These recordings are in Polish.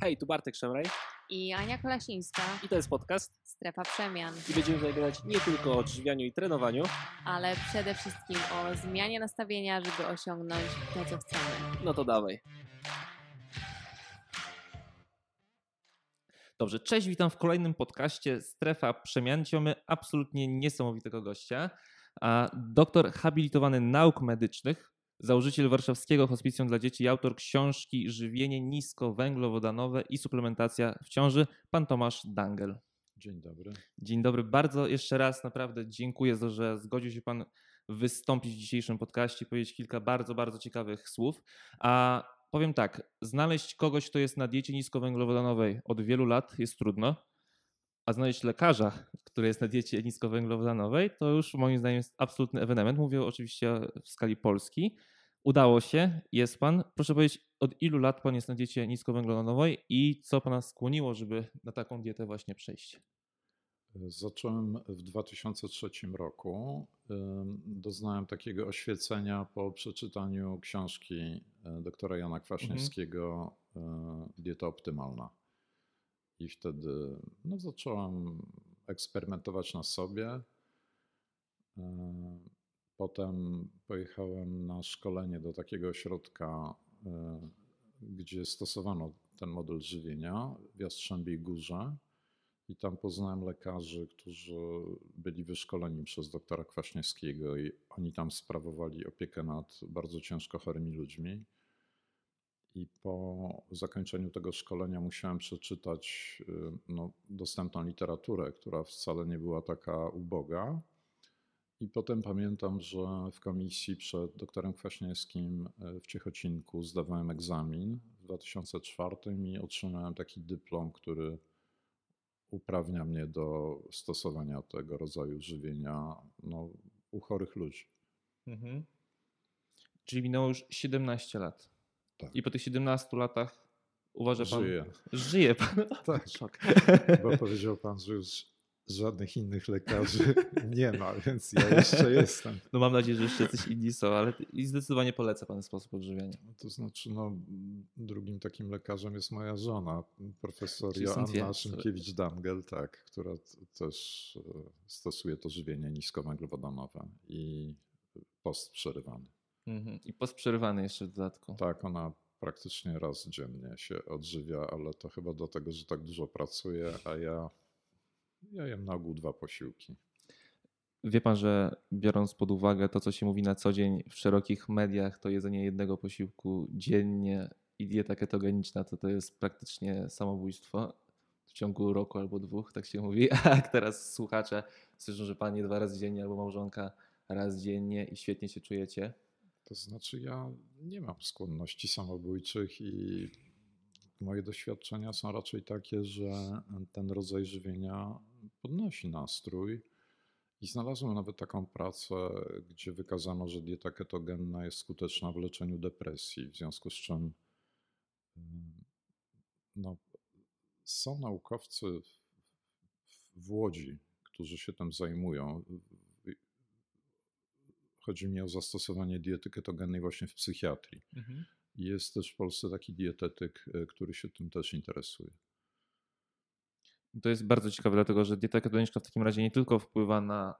Hej, tu Bartek Szemraj i Ania Kolasińska. i to jest podcast Strefa Przemian. i będziemy nagrywać nie tylko o odżywianiu i trenowaniu, Ale przede wszystkim o zmianie nastawienia, żeby osiągnąć to, co chcemy. no to dawaj. Dobrze, cześć, witam w kolejnym podcaście Strefa Przemian. Dzisiaj mamy absolutnie niesamowitego gościa. A doktor habilitowany nauk medycznych, założyciel warszawskiego hospicjum dla dzieci i autor książki Żywienie niskowęglowodanowe i suplementacja w ciąży, pan Tomasz Dangel. Dzień dobry. Dzień dobry, bardzo jeszcze raz naprawdę dziękuję, za, że zgodził się Pan wystąpić w dzisiejszym podcaście, powiedzieć kilka bardzo, bardzo ciekawych słów. A powiem tak, znaleźć kogoś, kto jest na diecie niskowęglowodanowej od wielu lat jest trudno, a znaleźć lekarza, który jest na diecie niskowęglowodanowej, to już moim zdaniem jest absolutny ewenement. Mówię oczywiście w skali Polski. Udało się, jest Pan. Proszę powiedzieć, od ilu lat Pan jest na diecie niskowęglowodanowej i co Pana skłoniło, żeby na taką dietę właśnie przejść? Zacząłem w 2003 roku. Doznałem takiego oświecenia po przeczytaniu książki e, doktora Jana Kwaśniewskiego e, Dieta optymalna. I wtedy no, zacząłem eksperymentować na sobie. Potem pojechałem na szkolenie do takiego ośrodka, e, gdzie stosowano ten model żywienia w Jastrzębiej Górze. I tam poznałem lekarzy, którzy byli wyszkoleni przez doktora Kwaśniewskiego i oni tam sprawowali opiekę nad bardzo ciężko chorymi ludźmi. I po zakończeniu tego szkolenia musiałem przeczytać y, no, dostępną literaturę, która wcale nie była taka uboga. I potem pamiętam, że w komisji przed doktorem Kwaśniewskim y, w Ciechocinku zdawałem egzamin w 2004 i otrzymałem taki dyplom, który uprawnia mnie do stosowania tego rodzaju żywienia no, u chorych ludzi. Mhm. Czyli minęło już 17 lat. Tak. I po tych 17 latach uważa pan. Żyję. Żyje pan. Tak. Szok. Bo powiedział pan, że już żadnych innych lekarzy nie ma, więc ja jeszcze jestem. No mam nadzieję, że jeszcze jacyś inni są, ale i zdecydowanie polecę pan sposób odżywiania. To znaczy, no, drugim takim lekarzem jest moja żona, profesor Joanna dwie. Szymkiewicz-Damgel, tak, która też e, stosuje to żywienie niskowęglowodanowe i post przerywany. Mhm. I posprzerywany jeszcze w dodatku. Tak, ona praktycznie raz dziennie się odżywia, ale to chyba dlatego, że tak dużo pracuje, a ja, ja jem na ogół dwa posiłki. Wie pan, że biorąc pod uwagę to, co się mówi na co dzień w szerokich mediach, to jedzenie jednego posiłku dziennie i dieta ketogeniczna to to jest praktycznie samobójstwo w ciągu roku albo dwóch, tak się mówi. A teraz słuchacze słyszą, że pan je dwa razy dziennie albo małżonka raz dziennie i świetnie się czujecie, To znaczy, ja nie mam skłonności samobójczych i moje doświadczenia są raczej takie, że ten rodzaj żywienia podnosi nastrój. I znalazłem nawet taką pracę, gdzie wykazano, że dieta ketogenna jest skuteczna w leczeniu depresji, w związku z czym ym, no, są naukowcy w, Łodzi, którzy się tym zajmują. Chodzi mi o zastosowanie diety ketogennej właśnie w psychiatrii. Jest też w Polsce taki dietetyk, y, który się tym też interesuje. To jest bardzo ciekawe, dlatego że dieta ketogeniczna w takim razie nie tylko wpływa na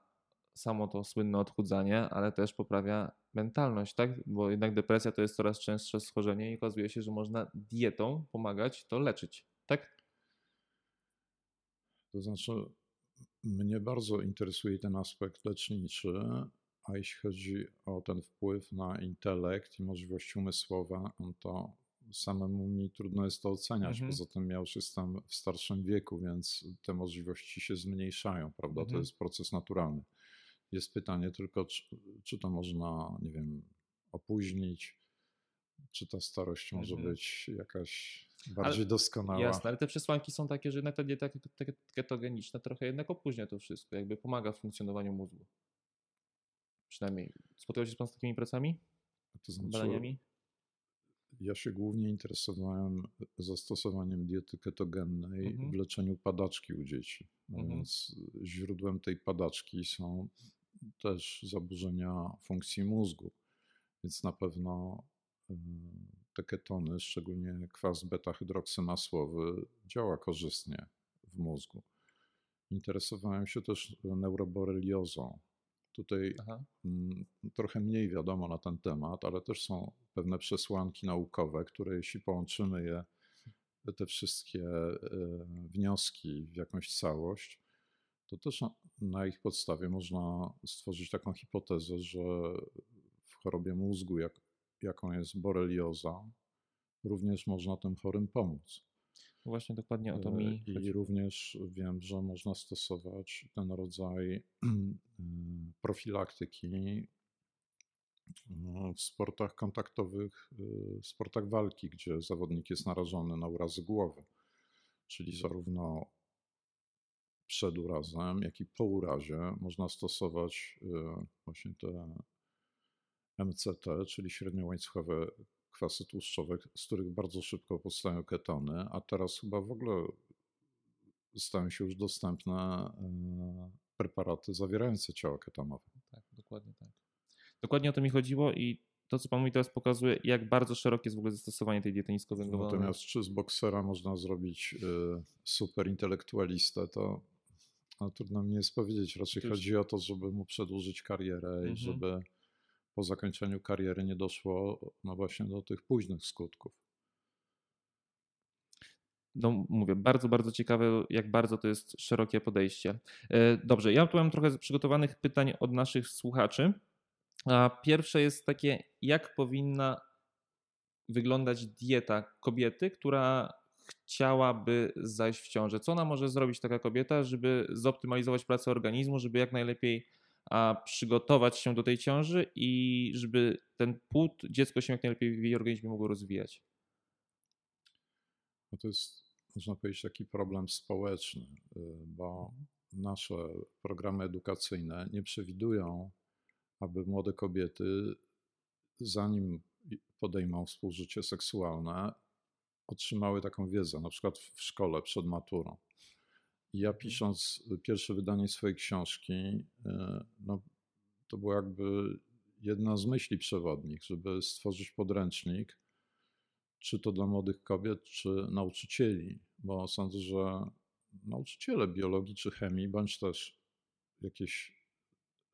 samo to słynne odchudzanie, ale też poprawia mentalność, tak? Bo jednak depresja to jest coraz częstsze schorzenie i okazuje się, że można dietą pomagać to leczyć, tak? To znaczy, mnie bardzo interesuje ten aspekt leczniczy, a jeśli chodzi o ten wpływ na intelekt i możliwości umysłowe, no to samemu mi trudno jest to oceniać. Mhm. Poza tym ja już jestem w starszym wieku, więc te możliwości się zmniejszają, prawda? To Mhm. jest proces naturalny. Jest pytanie tylko, czy, czy to można, nie wiem, opóźnić, czy ta starość może Mhm. być jakaś bardziej doskonała. Jasne, ale te przesłanki są takie, że jednak ta dieta ket- ket- ketogeniczna trochę jednak opóźnia to wszystko, jakby pomaga w funkcjonowaniu mózgu. Przynajmniej. Spotkał się pan z takimi pracami, To znaczy, badaniami? Ja się głównie interesowałem zastosowaniem diety ketogennej Mhm. w leczeniu padaczki u dzieci. No Mhm. Więc źródłem tej padaczki są też zaburzenia funkcji mózgu. Więc na pewno y, te ketony, szczególnie kwas beta-hydroksymasłowy, działa korzystnie w mózgu. Interesowałem się też neuroboreliozą. Tutaj Aha. Mm, trochę mniej wiadomo na ten temat, ale też są pewne przesłanki naukowe, które jeśli połączymy je, te wszystkie e, wnioski w jakąś całość, to też na ich podstawie można stworzyć taką hipotezę, że w chorobie mózgu, jak, jaką jest borelioza, również można tym chorym pomóc. Właśnie dokładnie o to mi e, I chodzi. również wiem, że można stosować ten rodzaj e, profilaktyki no, w sportach kontaktowych, w sportach walki, gdzie zawodnik jest narażony na urazy głowy. Czyli zarówno przed urazem, jak i po urazie można stosować właśnie te MCT, czyli średniołańcuchowe kwasy tłuszczowe, z których bardzo szybko powstają ketony, a teraz chyba w ogóle stają się już dostępne y, preparaty zawierające ciała ketonowe. Tak, dokładnie tak. Dokładnie o to mi chodziło i to, co Pan mówi teraz pokazuje, jak bardzo szerokie jest w ogóle zastosowanie tej diety niskowęglowodowej. Natomiast czy z boksera można zrobić y, super intelektualistę, to no, trudno mi jest powiedzieć. Raczej chodzi o to, żeby mu przedłużyć karierę mhm. i żeby po zakończeniu kariery nie doszło no właśnie do tych późnych skutków. No, mówię, bardzo, bardzo ciekawe, jak bardzo to jest szerokie podejście. E, dobrze, ja tu mam trochę przygotowanych pytań od naszych słuchaczy. A pierwsze jest takie, jak powinna wyglądać dieta kobiety, która chciałaby zajść w ciążę? Co ona może zrobić taka kobieta, żeby zoptymalizować pracę organizmu, żeby jak najlepiej a, przygotować się do tej ciąży i żeby ten płód, dziecko się jak najlepiej w jej organizmie mogło rozwijać? No to jest, można powiedzieć, taki problem społeczny, y, bo nasze programy edukacyjne nie przewidują, aby młode kobiety, zanim podejmą współżycie seksualne, otrzymały taką wiedzę, na przykład w szkole przed maturą. Ja pisząc pierwsze wydanie swojej książki, e, no, to była jakby jedna z myśli przewodnich, żeby stworzyć podręcznik, czy to dla młodych kobiet, czy nauczycieli, bo sądzę, że nauczyciele biologii czy chemii, bądź też jakieś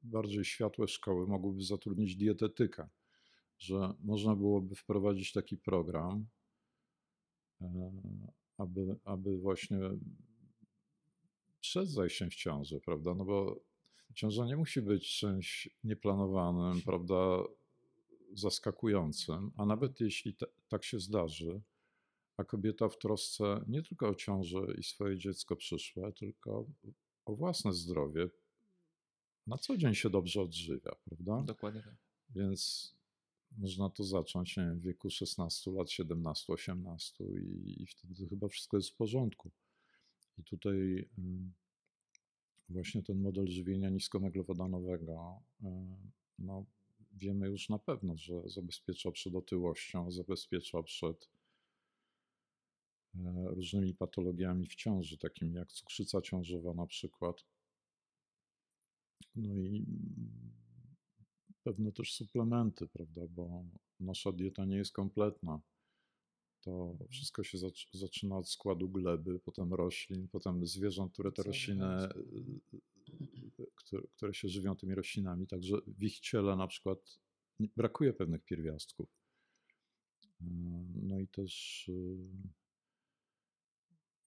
bardziej światłe szkoły mogłyby zatrudnić dietetyka, że można byłoby wprowadzić taki program, E, aby, aby właśnie przed zajściem w ciążę, prawda? No bo ciąża nie musi być czymś nieplanowanym, prawda, zaskakującym, a nawet jeśli te, tak się zdarzy, a kobieta w trosce nie tylko o ciążę i swoje dziecko przyszłe, tylko o własne zdrowie, na co dzień się dobrze odżywia, prawda? Dokładnie tak. Więc można to zacząć nie wiem, w wieku 16 lat, 17, 18 i, i wtedy chyba wszystko jest w porządku. I tutaj właśnie ten model żywienia niskomeglowodonowego, no, wiemy już na pewno, że zabezpiecza przed otyłością, zabezpiecza przed e, różnymi patologiami w ciąży, takimi jak cukrzyca ciążowa na przykład. No i pewne też suplementy, prawda, bo nasza dieta nie jest kompletna. To wszystko się zaczyna od składu gleby, potem roślin, potem zwierząt, które te rośliny, które, które się żywią tymi roślinami. Także w ich ciele na przykład brakuje pewnych pierwiastków. No i też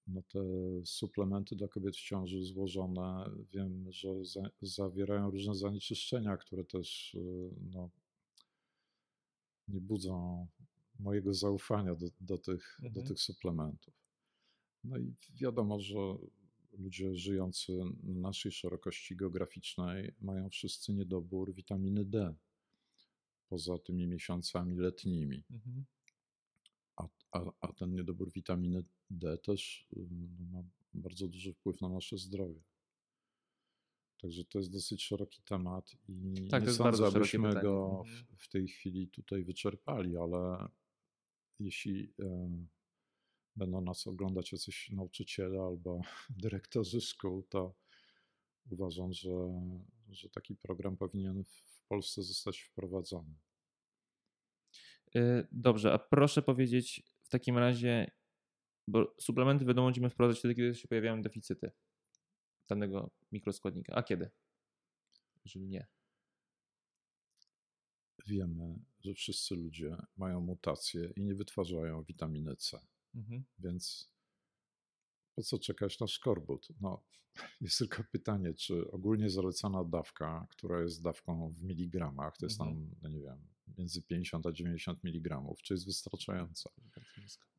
no te suplementy dla kobiet w ciąży złożone, wiem, że za, zawierają różne zanieczyszczenia, które też y, no, nie budzą mojego zaufania do, do, tych, mhm. do tych suplementów. No i wiadomo, że ludzie żyjący na naszej szerokości geograficznej mają wszyscy niedobór witaminy D poza tymi miesiącami letnimi. Mhm. A, a, a ten niedobór witaminy D też y, ma bardzo duży wpływ na nasze zdrowie. Także to jest dosyć szeroki temat i tak, nie sądzę, abyśmy go w, mhm. w, tej chwili tutaj wyczerpali, ale jeśli e, będą nas oglądać jacyś nauczyciele albo dyrektorzy szkół, to uważam, że, że taki program powinien w Polsce zostać wprowadzony. Y, Dobrze, a proszę powiedzieć w takim razie, bo suplementy wiadomo będziemy wprowadzać wtedy, kiedy się pojawiają deficyty danego mikroskładnika. A kiedy? Jeżeli nie. Wiemy, że wszyscy ludzie mają mutacje i nie wytwarzają witaminy C. Mhm. Więc po co czekać na szkorbut? No, jest tylko pytanie, czy ogólnie zalecana dawka, która jest dawką w miligramach, to jest Mhm. tam, no nie wiem, między 50 a 90 miligramów, czy jest wystarczająca? Mhm.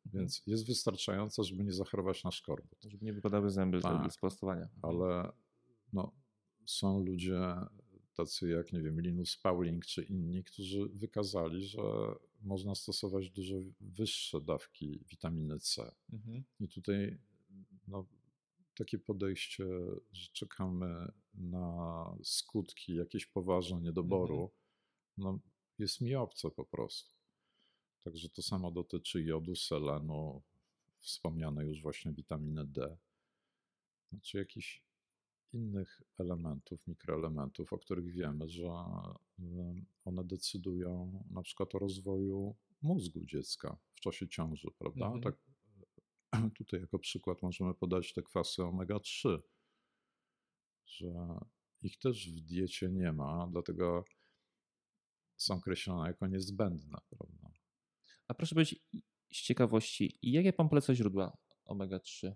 Więc jest wystarczająca, żeby nie zachorować na szkorbut. Żeby nie wypadały zęby Tak. z prostowania. Ale no, są ludzie tacy jak, nie wiem, Linus Pauling czy inni, którzy wykazali, że można stosować dużo wyższe dawki witaminy C. Mhm. I tutaj no, takie podejście, że czekamy na skutki jakieś poważne niedoboru, no, jest mi obce po prostu. Także to samo dotyczy jodu, selenu, wspomnianej już właśnie witaminy D, znaczy jakichś innych elementów, mikroelementów, o których wiemy, że one decydują na przykład o rozwoju mózgu dziecka w czasie ciąży, prawda? Mhm. Tak, tutaj jako przykład możemy podać te kwasy omega-3, że ich też w diecie nie ma, dlatego są określone jako niezbędne, prawda? A proszę powiedzieć z ciekawości, jakie pan poleca źródła omega-3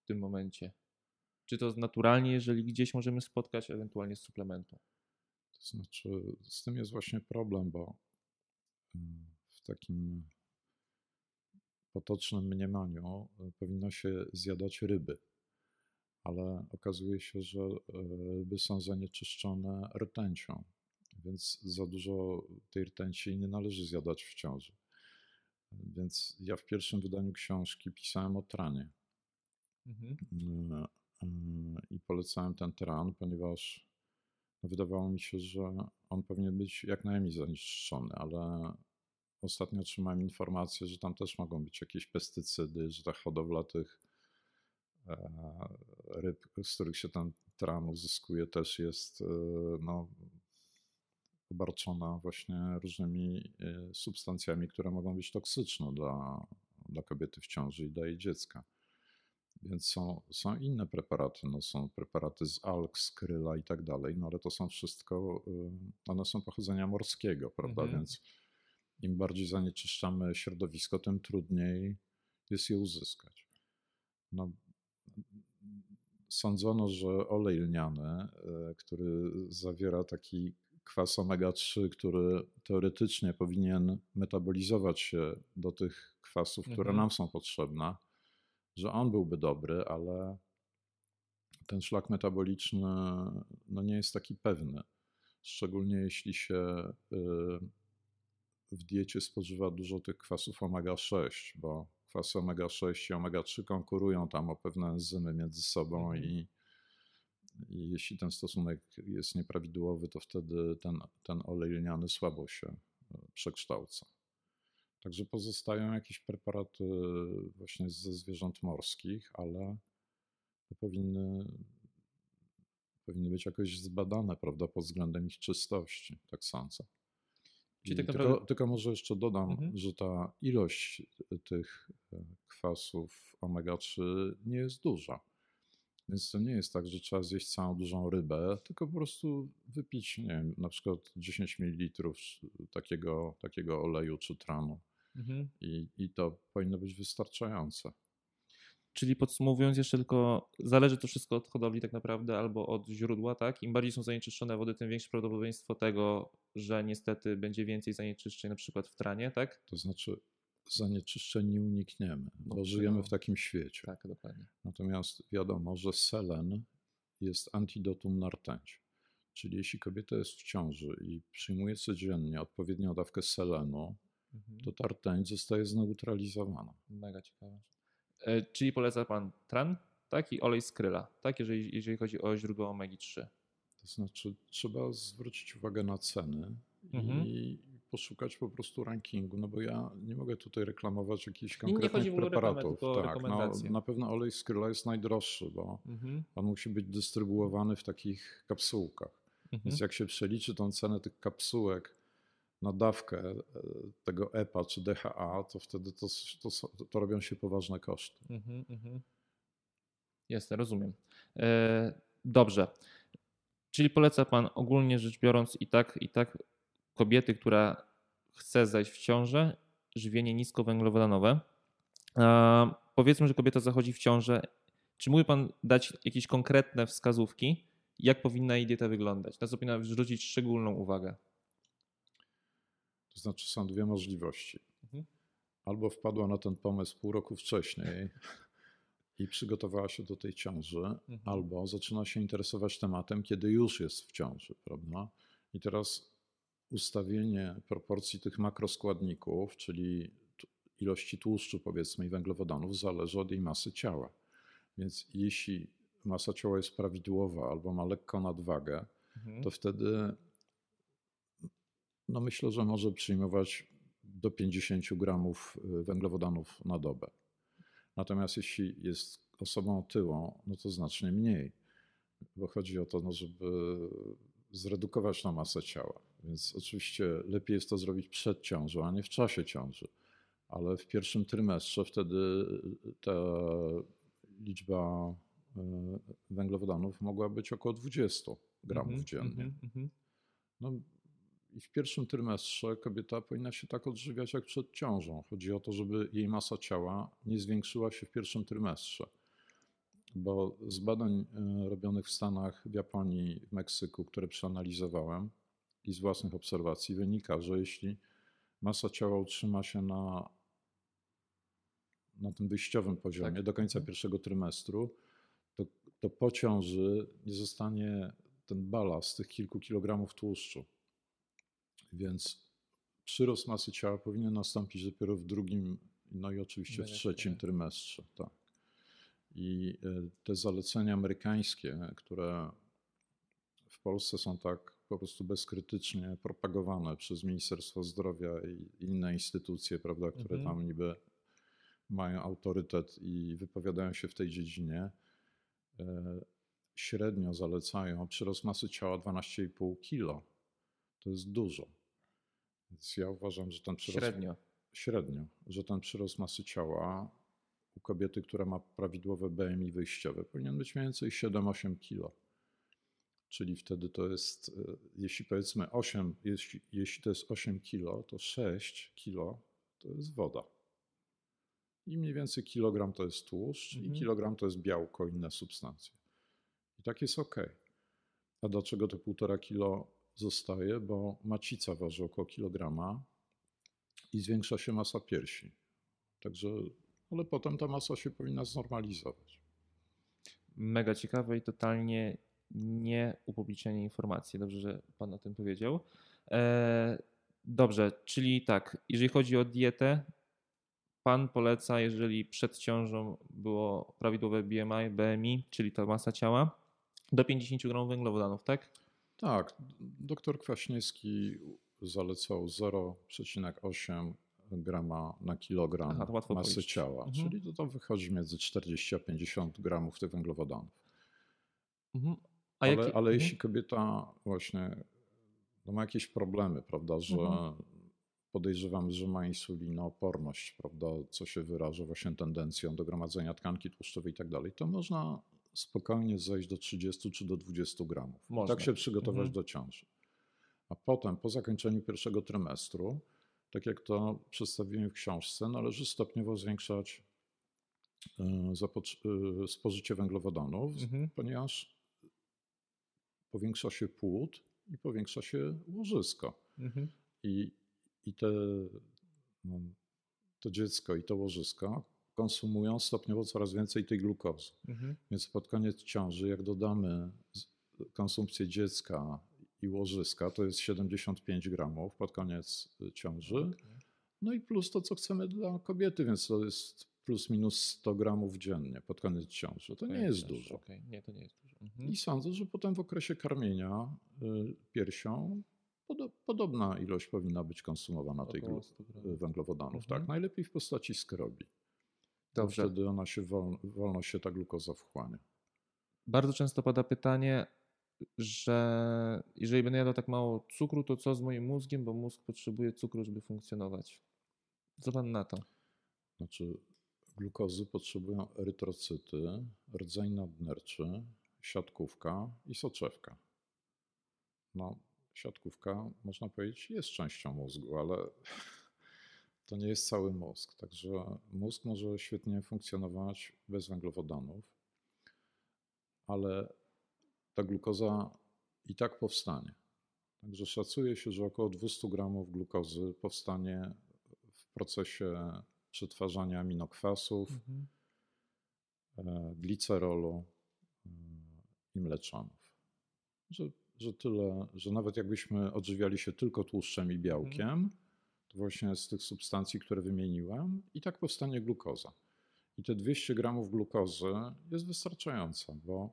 w tym momencie? Czy to naturalnie, jeżeli gdzieś możemy spotkać, ewentualnie z suplementu? To znaczy, z tym jest właśnie problem, bo mm, w takim potocznym mniemaniu y, powinno się zjadać ryby, ale okazuje się, że y, ryby są zanieczyszczone rtęcią, więc za dużo tej rtęci nie należy zjadać w ciąży. Więc ja w pierwszym wydaniu książki pisałem o tranie. Mhm. Mm, i polecałem ten tran, ponieważ no, wydawało mi się, że on powinien być jak najmniej zanieczyszczony, ale ostatnio otrzymałem informację, że tam też mogą być jakieś pestycydy, że ta hodowla tych e, ryb, z których się ten tran uzyskuje, też jest e, no, obarczona właśnie różnymi e, substancjami, które mogą być toksyczne dla, dla kobiety w ciąży i dla jej dziecka. Więc są, są inne preparaty, no są preparaty z alg, z kryla i tak dalej, no ale to są wszystko, y, one są pochodzenia morskiego, prawda? Mhm. Więc im bardziej zanieczyszczamy środowisko, tym trudniej jest je uzyskać. No, sądzono, że olej lniany, y, który zawiera taki kwas omega-3, który teoretycznie powinien metabolizować się do tych kwasów, które Mhm. nam są potrzebne, że on byłby dobry, ale ten szlak metaboliczny no nie jest taki pewny. Szczególnie jeśli się y, w diecie spożywa dużo tych kwasów omega-6, bo kwasy omega-6 i omega-3 konkurują tam o pewne enzymy między sobą Mhm. i, i jeśli ten stosunek jest nieprawidłowy, to wtedy ten, ten olej lniany słabo się y, przekształca. Także pozostają jakieś preparaty właśnie ze zwierząt morskich, ale to powinny, powinny być jakoś zbadane, prawda, pod względem ich czystości, tak sądzę. Czyli tak tylko, naprawdę- tylko może jeszcze dodam, Mhm. że ta ilość tych e, kwasów omega-3 nie jest duża. Więc to nie jest tak, że trzeba zjeść całą dużą rybę, tylko po prostu wypić, nie wiem, na przykład 10 ml takiego, takiego oleju czy tranu Mhm. i, i to powinno być wystarczające. Czyli podsumowując jeszcze tylko, zależy to wszystko od hodowli tak naprawdę albo od źródła, tak? Im bardziej są zanieczyszczone wody, tym większe prawdopodobieństwo tego, że niestety będzie więcej zanieczyszczeń na przykład w tranie, tak? To znaczy, zanieczyszczeń nie unikniemy, No, bo żyjemy w wiadomo. takim świecie. Tak, dokładnie. Natomiast wiadomo, że selen jest antidotum na rtęć. Czyli jeśli kobieta jest w ciąży i przyjmuje codziennie odpowiednią dawkę selenu, Mhm. to ta rtęć zostaje zneutralizowana. Mega ciekawe. E, czyli poleca pan tran, tak? I olej z kryla, tak? Jeżeli, jeżeli chodzi o źródło omegi-3. To znaczy, trzeba zwrócić uwagę na ceny Mhm. i poszukać po prostu rankingu, no bo ja nie mogę tutaj reklamować jakichś konkretnych preparatów. tak, no, na pewno olej z kryla jest najdroższy, bo Mhm. on musi być dystrybuowany w takich kapsułkach. Mhm. Więc jak się przeliczy tą cenę tych kapsułek na dawkę e, tego EPA czy DHA, to wtedy to, to, to robią się poważne koszty. Mhm, mhm. Rozumiem. E, dobrze. Czyli poleca Pan ogólnie rzecz biorąc i tak, i tak kobiety, która chce zajść w ciążę, żywienie niskowęglowodanowe. A powiedzmy, że kobieta zachodzi w ciążę. Czy mógłby Pan dać jakieś konkretne wskazówki, jak powinna jej dieta wyglądać? Na co powinna zwrócić szczególną uwagę? To znaczy są dwie możliwości. Mhm. Albo wpadła na ten pomysł pół roku wcześniej i przygotowała się do tej ciąży, Mhm. albo zaczyna się interesować tematem, kiedy już jest w ciąży, prawda? I teraz ustawienie proporcji tych makroskładników, czyli ilości tłuszczu, powiedzmy, i węglowodanów, zależy od jej masy ciała. Więc jeśli masa ciała jest prawidłowa albo ma lekką nadwagę, Mhm. to wtedy no myślę, że może przyjmować do 50 gramów y, węglowodanów na dobę. Natomiast jeśli jest osobą otyłą, no to znacznie mniej, bo chodzi o to, no żeby zredukować na masę ciała. Więc oczywiście lepiej jest to zrobić przed ciążą, a nie w czasie ciąży. Ale w pierwszym trymestrze wtedy ta liczba y, węglowodanów mogła być około 20 gramów Mhm, dziennie. mhm, mhm. No i w pierwszym trymestrze kobieta powinna się tak odżywiać jak przed ciążą. Chodzi o to, żeby jej masa ciała nie zwiększyła się w pierwszym trymestrze. Bo z badań e, robionych w Stanach, w Japonii, w Meksyku, które przeanalizowałem i z własnych obserwacji wynika, że jeśli masa ciała utrzyma się na, na tym wyjściowym poziomie Tak. do końca Mhm. pierwszego trymestru, to, to po ciąży nie zostanie ten balast tych kilku kilogramów tłuszczu. Więc przyrost masy ciała powinien nastąpić dopiero w drugim, no i oczywiście w trzecim ciekawe. trymestrze. Tak. I y, te zalecenia amerykańskie, które w Polsce są tak po prostu bezkrytycznie propagowane przez Ministerstwo Zdrowia i inne instytucje, prawda, które Mhm. tam niby mają autorytet i wypowiadają się w tej dziedzinie, y, średnio zalecają przyrost masy ciała 12,5 kg. To jest dużo. Więc ja uważam, że ten przyrost Średnio. średnio, że ten przyrost masy ciała u kobiety, która ma prawidłowe BMI wyjściowe, powinien być mniej więcej 7-8 kg. Czyli wtedy to jest, e, jeśli powiedzmy 8, jeśli, jeśli to jest 8 kg, to 6 kg to jest woda. I mniej więcej kilogram to jest tłuszcz Mhm. i kilogram to jest białko, inne substancje. I tak jest ok. A dlaczego to 1,5 kilo zostaje? Bo macica waży około kilograma i zwiększa się masa piersi. Także, ale potem ta masa się powinna znormalizować. Mega ciekawe i totalnie nie upublicznienie informacji. Dobrze, że Pan o tym powiedział. E, dobrze, czyli tak, jeżeli chodzi o dietę, Pan poleca, jeżeli przed ciążą było prawidłowe BMI, BMI, czyli ta masa ciała, do 50 gramów węglowodanów, tak? Tak, dr Kwaśniewski zalecał 0,8 grama na kilogram Aha, to masy policzyć. ciała, Mhm. czyli to tam wychodzi między 40 a 50 gramów tych węglowodanów. Mhm. Ale, jakie- ale mhm. jeśli kobieta właśnie no ma jakieś problemy, prawda, że Mhm. podejrzewamy, że ma insulinooporność, prawda, co się wyraża właśnie tendencją do gromadzenia tkanki tłuszczowej i tak dalej, to można spokojnie zejść do 30 czy do 20 gramów. I Można. tak się przygotować Mhm. do ciąży. A potem, po zakończeniu pierwszego trymestru, tak jak to przedstawiłem w książce, należy stopniowo zwiększać zapocz- y, spożycie węglowodanów, Mhm. ponieważ powiększa się płód i powiększa się łożysko. Mhm. I, i te, no, to dziecko i to łożysko konsumują stopniowo coraz więcej tej glukozy. Mhm. Więc pod koniec ciąży, jak dodamy konsumpcję dziecka i łożyska, to jest 75 gramów pod koniec y, ciąży. No i plus to, co chcemy dla kobiety, więc to jest plus minus 100 gramów dziennie pod koniec ciąży. To nie jest też, dużo. okej, Nie, to nie jest dużo. Mhm. I sądzę, że potem w okresie karmienia y, piersią podo- podobna ilość powinna być konsumowana tej Około glu- 100 gramów. y, węglowodanów. Mhm. Tak, najlepiej w postaci skrobi. Dobrze. Wtedy ona się wolno, wolno się ta glukoza wchłania. Bardzo często pada pytanie, że jeżeli będę jadł tak mało cukru, to co z moim mózgiem, bo mózg potrzebuje cukru, żeby funkcjonować. Co pan na to? Znaczy, glukozy potrzebują erytrocyty, rdzeń nadnerczy, siatkówka i soczewka. No, siatkówka, można powiedzieć, jest częścią mózgu, ale to nie jest cały mózg. Także mózg może świetnie funkcjonować bez węglowodanów, ale ta glukoza i tak powstanie. Także szacuje się, że około 200 gramów glukozy powstanie w procesie przetwarzania aminokwasów, Mhm. e, glicerolu e, i mleczanów. Że, że tyle, że nawet jakbyśmy odżywiali się tylko tłuszczem i białkiem, to właśnie z tych substancji, które wymieniłem, i tak powstanie glukoza. I te 200 gramów glukozy jest wystarczające, bo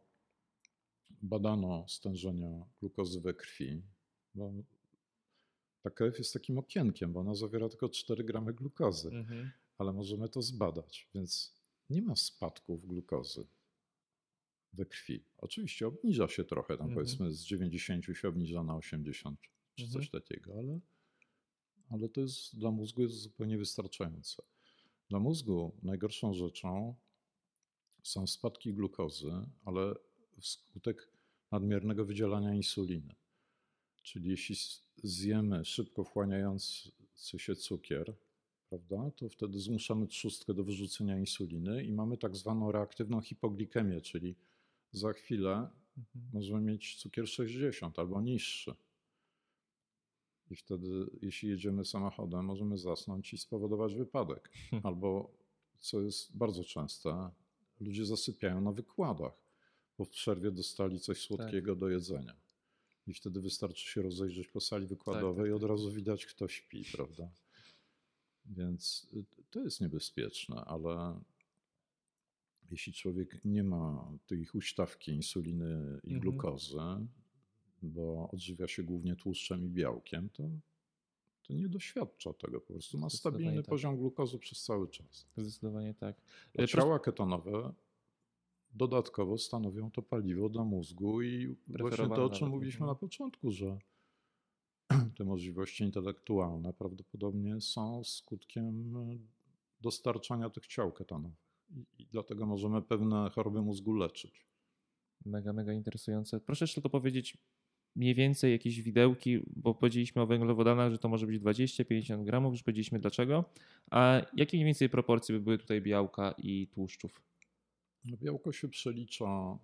badano stężenia glukozy we krwi, bo ta krew jest takim okienkiem, bo ona zawiera tylko 4 gramy glukozy Mhm. ale możemy to zbadać, więc nie ma spadków glukozy we krwi. Oczywiście obniża się trochę, tam Mhm. powiedzmy z 90 się obniża na 80 czy Mhm. coś takiego, ale, ale to jest dla mózgu jest zupełnie wystarczające. Dla mózgu najgorszą rzeczą są spadki glukozy, ale wskutek nadmiernego wydzielania insuliny. Czyli jeśli zjemy szybko wchłaniający się cukier, prawda, to wtedy zmuszamy trzustkę do wyrzucenia insuliny i mamy tak zwaną reaktywną hipoglikemię, czyli za chwilę Mhm. możemy mieć cukier 60 albo niższy. I wtedy, jeśli jedziemy samochodem, możemy zasnąć i spowodować wypadek. Albo, co jest bardzo częste, ludzie zasypiają na wykładach, bo w przerwie dostali coś słodkiego do jedzenia. I wtedy wystarczy się rozejrzeć po sali wykładowej i od tak. razu widać, kto śpi, prawda? Więc y, to jest niebezpieczne, ale jeśli człowiek nie ma tej huśtawki insuliny i Mhm. Bo odżywia się głównie tłuszczem i białkiem, to, to nie doświadcza tego. Po prostu ma stabilny tak. poziom glukozy przez cały czas. Zdecydowanie tak. A ciała ketonowe dodatkowo stanowią to paliwo dla mózgu i właśnie to, o czym mówiliśmy mhm. na początku, że te możliwości intelektualne prawdopodobnie są skutkiem dostarczania tych ciał ketonowych. I, I dlatego możemy pewne choroby mózgu leczyć. Mega, mega interesujące. Proszę jeszcze tylko powiedzieć mniej więcej jakieś widełki, bo powiedzieliśmy o węglowodanach, że to może być 20-50 gramów, już powiedzieliśmy dlaczego. A jakie mniej więcej proporcje by były tutaj białka i tłuszczów? No, Białko się przelicza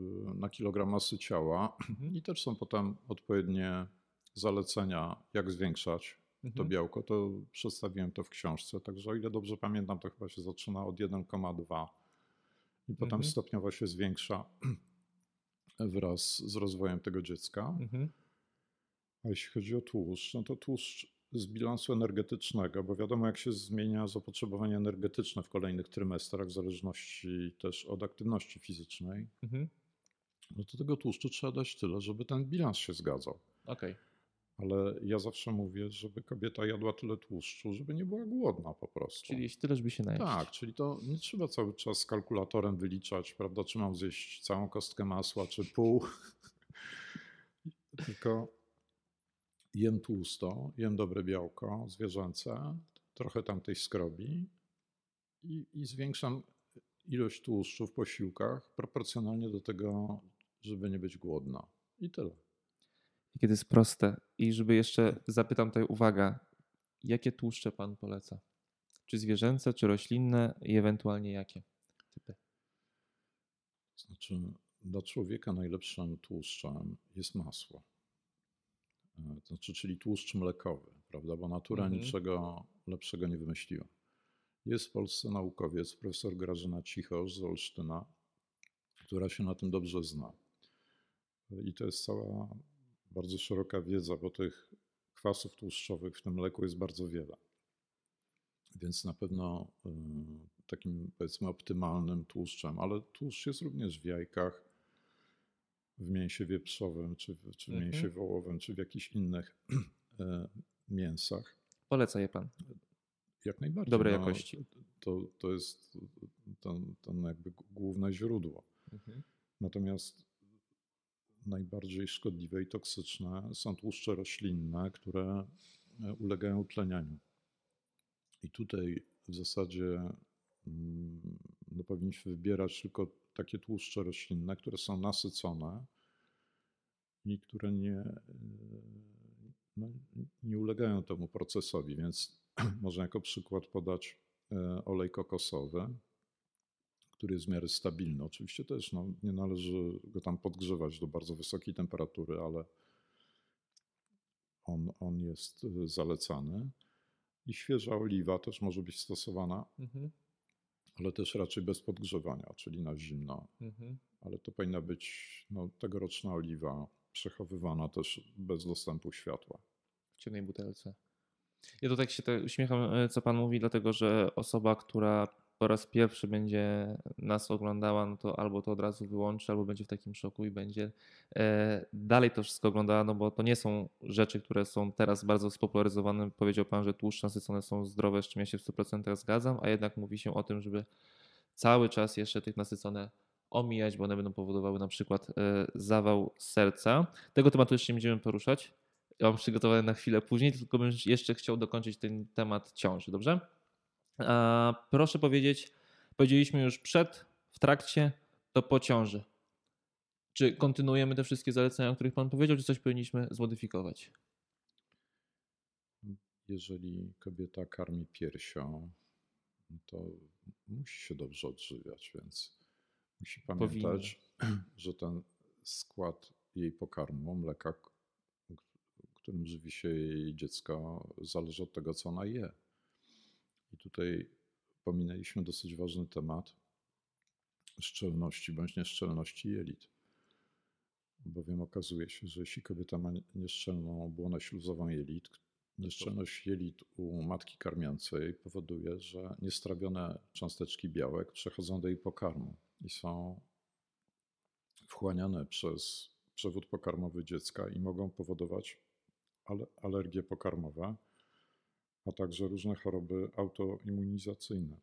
y, na kilogram masy ciała Mhm. i też są potem odpowiednie zalecenia, jak zwiększać to Mhm. białko. To przedstawiłem to w książce, także o ile dobrze pamiętam, to chyba się zaczyna od 1,2 i potem Mhm. stopniowo się zwiększa wraz z rozwojem tego dziecka. Mhm. A jeśli chodzi o tłuszcz, no to tłuszcz z bilansu energetycznego, bo wiadomo, jak się zmienia zapotrzebowanie energetyczne w kolejnych trymestrach, w zależności też od aktywności fizycznej, Mhm. no to tego tłuszczu trzeba dać tyle, żeby ten bilans się zgadzał. Okej. Ale ja zawsze mówię, żeby kobieta jadła tyle tłuszczu, żeby nie była głodna po prostu. Czyli jeść tyle, żeby się najeść. Tak, czyli to nie trzeba cały czas z kalkulatorem wyliczać, prawda, czy mam zjeść całą kostkę masła, czy pół. Tylko jem tłusto, jem dobre białko zwierzęce, trochę tam tej skrobi i, i zwiększam ilość tłuszczu w posiłkach proporcjonalnie do tego, żeby nie być głodna. I tyle. Kiedy jest proste. I żeby jeszcze zapytam tutaj, uwaga, jakie tłuszcze pan poleca? Czy zwierzęce, czy roślinne i ewentualnie jakie typy? Znaczy, dla człowieka najlepszym tłuszczem jest masło. E, znaczy, czyli tłuszcz mlekowy, prawda? Bo natura Mhm. niczego lepszego nie wymyśliła. Jest w Polsce naukowiec, profesor Grażyna Cichosz z Olsztyna, która się na tym dobrze zna. I to jest cała bardzo szeroka wiedza, bo tych kwasów tłuszczowych w tym mleku jest bardzo wiele. Więc na pewno y, takim powiedzmy optymalnym tłuszczem, ale tłuszcz jest również w jajkach, w mięsie wieprzowym, czy, w- czy w Mhm. mięsie wołowym, czy w jakichś innych y, mięsach. Poleca je pan. Jak najbardziej. Dobrej jakości. To, to jest ten, ten jakby główne źródło. Mhm. Natomiast najbardziej szkodliwe i toksyczne są tłuszcze roślinne, które e, ulegają utlenianiu. I tutaj w zasadzie mm, no, powinniśmy wybierać tylko takie tłuszcze roślinne, które są nasycone i które nie, e, no, nie ulegają temu procesowi. Więc można jako przykład podać e, olej kokosowy, który jest w miarę stabilny. Oczywiście też no, nie należy go tam podgrzewać do bardzo wysokiej temperatury, ale on, on jest e, zalecany. I świeża oliwa też może być stosowana, mhm. ale też raczej bez podgrzewania, czyli na zimno. Mhm. Ale to powinna być no, tegoroczna oliwa, przechowywana też bez dostępu światła. W ciemnej butelce. Ja to tak się uśmiecham, e, co pan mówi, dlatego że osoba, która po raz pierwszy będzie nas oglądała, no to albo to od razu wyłączy, albo będzie w takim szoku i będzie e, dalej to wszystko oglądała, no bo to nie są rzeczy, które są teraz bardzo spopularyzowane. Powiedział Pan, że tłuszcze nasycone są zdrowe, z czym ja się w 100% zgadzam, a jednak mówi się o tym, żeby cały czas jeszcze tych nasycone omijać, bo one będą powodowały na przykład e, zawał serca. Tego tematu jeszcze nie będziemy poruszać. Ja mam przygotowane na chwilę później, tylko bym jeszcze chciał dokończyć ten temat ciąży, dobrze? Proszę powiedzieć, powiedzieliśmy już przed, w trakcie, to po ciąży. Czy kontynuujemy te wszystkie zalecenia, o których Pan powiedział, czy coś powinniśmy zmodyfikować? Jeżeli kobieta karmi piersią, to musi się dobrze odżywiać, więc musi pamiętać, Powinno. że ten skład jej pokarmu, mleka, którym żywi się jej dziecko, zależy od tego, co ona je. I tutaj pominęliśmy dosyć ważny temat szczelności bądź nieszczelności jelit. Bowiem okazuje się, że jeśli kobieta ma nieszczelną błonę śluzową jelit, nieszczelność jelit u matki karmiącej powoduje, że niestrawione cząsteczki białek przechodzą do jej pokarmu i są wchłaniane przez przewód pokarmowy dziecka i mogą powodować alergie pokarmowe, a także różne choroby autoimmunizacyjne.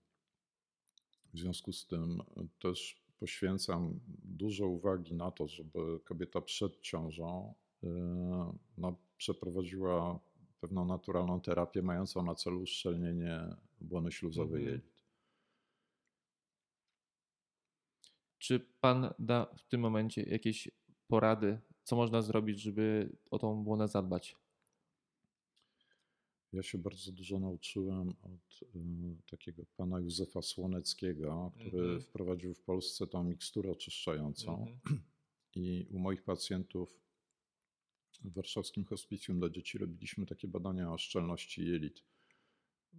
W związku z tym też poświęcam dużo uwagi na to, żeby kobieta przed ciążą y, no, przeprowadziła pewną naturalną terapię mającą na celu uszczelnienie błony śluzowej mhm. jelit. Czy pan da w tym momencie jakieś porady, co można zrobić, żeby o tą błonę zadbać? Ja się bardzo dużo nauczyłem od y, takiego pana Józefa Słoneckiego, który mm -hmm. wprowadził w Polsce tą miksturę oczyszczającą. Mm -hmm. I u moich pacjentów w warszawskim hospicjum dla dzieci robiliśmy takie badania o szczelności jelit.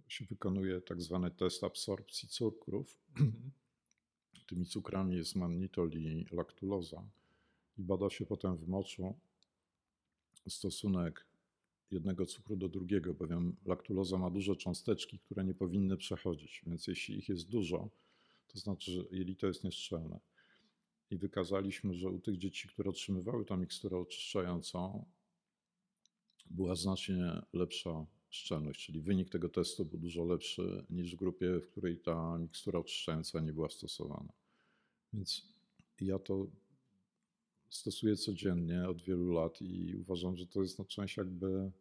Się wykonuje tak zwany test absorpcji cukrów. Mm -hmm. Tymi cukrami jest mannitol i laktuloza. I bada się potem w moczu stosunek jednego cukru do drugiego, bowiem laktuloza ma duże cząsteczki, które nie powinny przechodzić, więc jeśli ich jest dużo, to znaczy, że jelito jest nieszczelne. I wykazaliśmy, że u tych dzieci, które otrzymywały tę miksturę oczyszczającą, była znacznie lepsza szczelność, czyli wynik tego testu był dużo lepszy niż w grupie, w której ta mikstura oczyszczająca nie była stosowana. Więc ja to stosuję codziennie od wielu lat i uważam, że to jest no, część jakby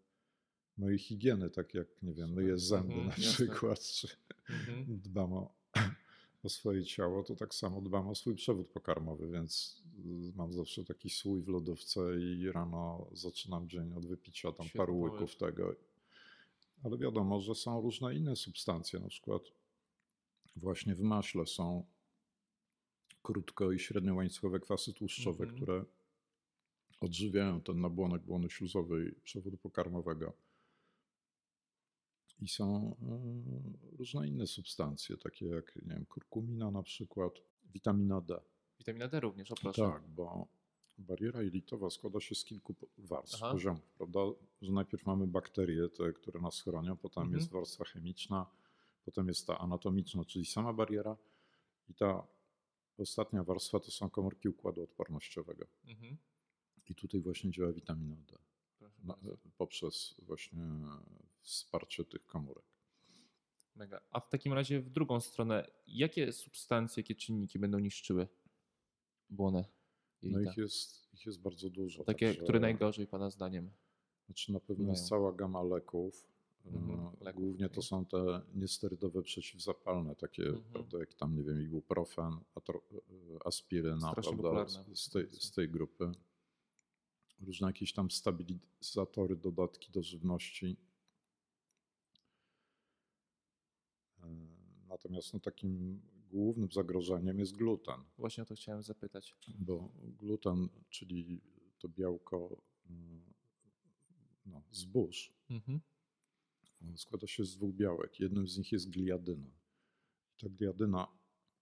mojej higieny, tak jak, nie wiem, myję zęby mhm, na jasne. przykład, czy mhm. dbam o, o swoje ciało, to tak samo dbam o swój przewód pokarmowy, więc mam zawsze taki słój w lodówce i rano zaczynam dzień od wypicia tam Świetnie paru łyków tego. Ale wiadomo, że są różne inne substancje, na przykład właśnie w maśle są krótko i średniołańcuchowe kwasy tłuszczowe, mhm. które odżywiają ten nabłonek błony śluzowej przewodu pokarmowego. I są e, różne inne substancje, takie jak nie wiem, kurkumina na przykład, witamina D. Witamina D również, o proszę. Tak, bo bariera jelitowa składa się z kilku warstw, Aha. poziomów, prawda? Że najpierw mamy bakterie, te, które nas chronią, potem mhm. jest warstwa chemiczna, potem jest ta anatomiczna, czyli sama bariera i ta ostatnia warstwa to są komórki układu odpornościowego. Mhm. I tutaj właśnie działa witamina D. Na, poprzez właśnie wsparcie tych komórek. Mega. A w takim razie w drugą stronę, jakie substancje, jakie czynniki będą niszczyły błonę? No ich jest, ich jest bardzo dużo. Takie, także- które najgorzej Pana zdaniem? Znaczy na pewno jest cała gama leków. Mhm, leków, Głównie to są te niesterydowe przeciwzapalne, takie Mhm. prawda, jak tam, nie wiem, ibuprofen, atro, e, aspiryna, Strasznie prawda, z, tej, z tej grupy. Różne jakieś tam stabilizatory, dodatki do żywności. E, Natomiast no, takim głównym zagrożeniem jest gluten, Właśnie o to chciałem zapytać. bo gluten, czyli to białko mm, no, zbóż, Mhm. Składa się z dwóch białek. Jednym z nich jest gliadyna. Ta gliadyna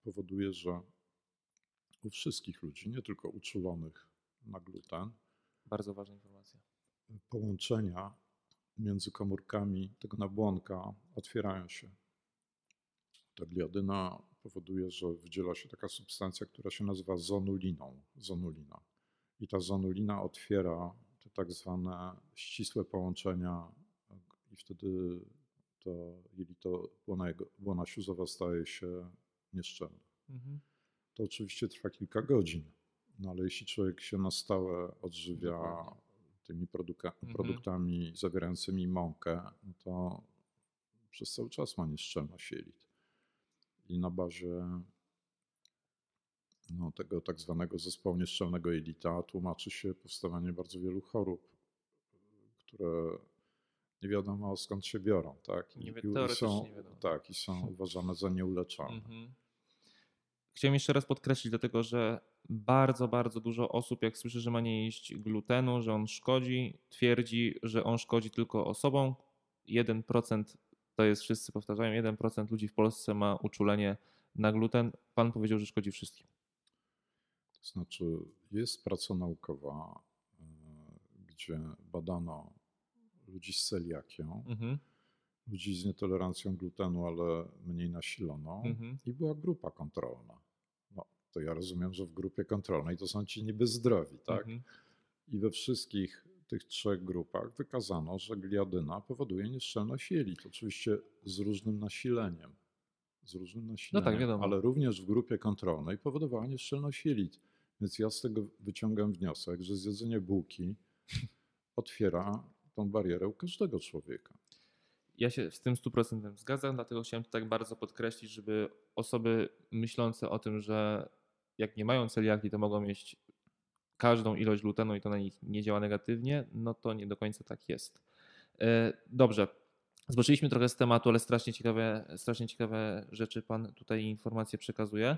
powoduje, że u wszystkich ludzi, nie tylko uczulonych na gluten, Bardzo ważna informacja. połączenia między komórkami tego nabłonka otwierają się. Ta gliadyna powoduje, że wydziela się taka substancja, która się nazywa zonuliną. Zonulina. I ta zonulina otwiera te tak zwane ścisłe połączenia i wtedy to jelito błona, jego- błona śluzowa staje się nieszczelne. Mhm. To oczywiście trwa kilka godzin, no ale jeśli człowiek się na stałe odżywia Dokładnie. tymi produka- Mhm. produktami zawierającymi mąkę, no to przez cały czas ma nieszczelność jelit. I na bazie no, tego tak zwanego zespołu nieszczelnego jelita tłumaczy się powstawanie bardzo wielu chorób, które nie wiadomo skąd się biorą, tak? Nie I- i teoretycznie są, nie wiadomo. Tak, i są uważane za nieuleczalne. Mhm. Chciałem jeszcze raz podkreślić, dlatego że bardzo, bardzo dużo osób, jak słyszy, że ma nie jeść glutenu, że on szkodzi, twierdzi, że on szkodzi tylko osobom. 1% to jest, wszyscy powtarzają, 1% ludzi w Polsce ma uczulenie na gluten. Pan powiedział, że szkodzi wszystkim. To znaczy, jest praca naukowa, e, gdzie badano ludzi z celiakią, Mhm. ludzi z nietolerancją glutenu, ale mniej nasiloną Mhm. i była grupa kontrolna. No, to ja rozumiem, że w grupie kontrolnej to są ci niby zdrowi, tak? Mhm. I we wszystkich tych trzech grupach wykazano, że gliadyna powoduje nieszczelność jelit. Oczywiście z różnym nasileniem. Z różnym nasileniem, tak, wiadomo. ale również w grupie kontrolnej powodowała nieszczelność jelit. Więc ja z tego wyciągam wniosek, że zjedzenie bułki otwiera tą barierę u każdego człowieka. Ja się z tym 100% zgadzam, dlatego chciałem tak bardzo podkreślić, żeby osoby myślące o tym, że jak nie mają celiaki, to mogą mieć każdą ilość glutenu i to na nich nie działa negatywnie, no to nie do końca tak jest. E, Dobrze. Zboczyliśmy trochę z tematu, ale strasznie ciekawe, strasznie ciekawe rzeczy Pan tutaj informacje przekazuje.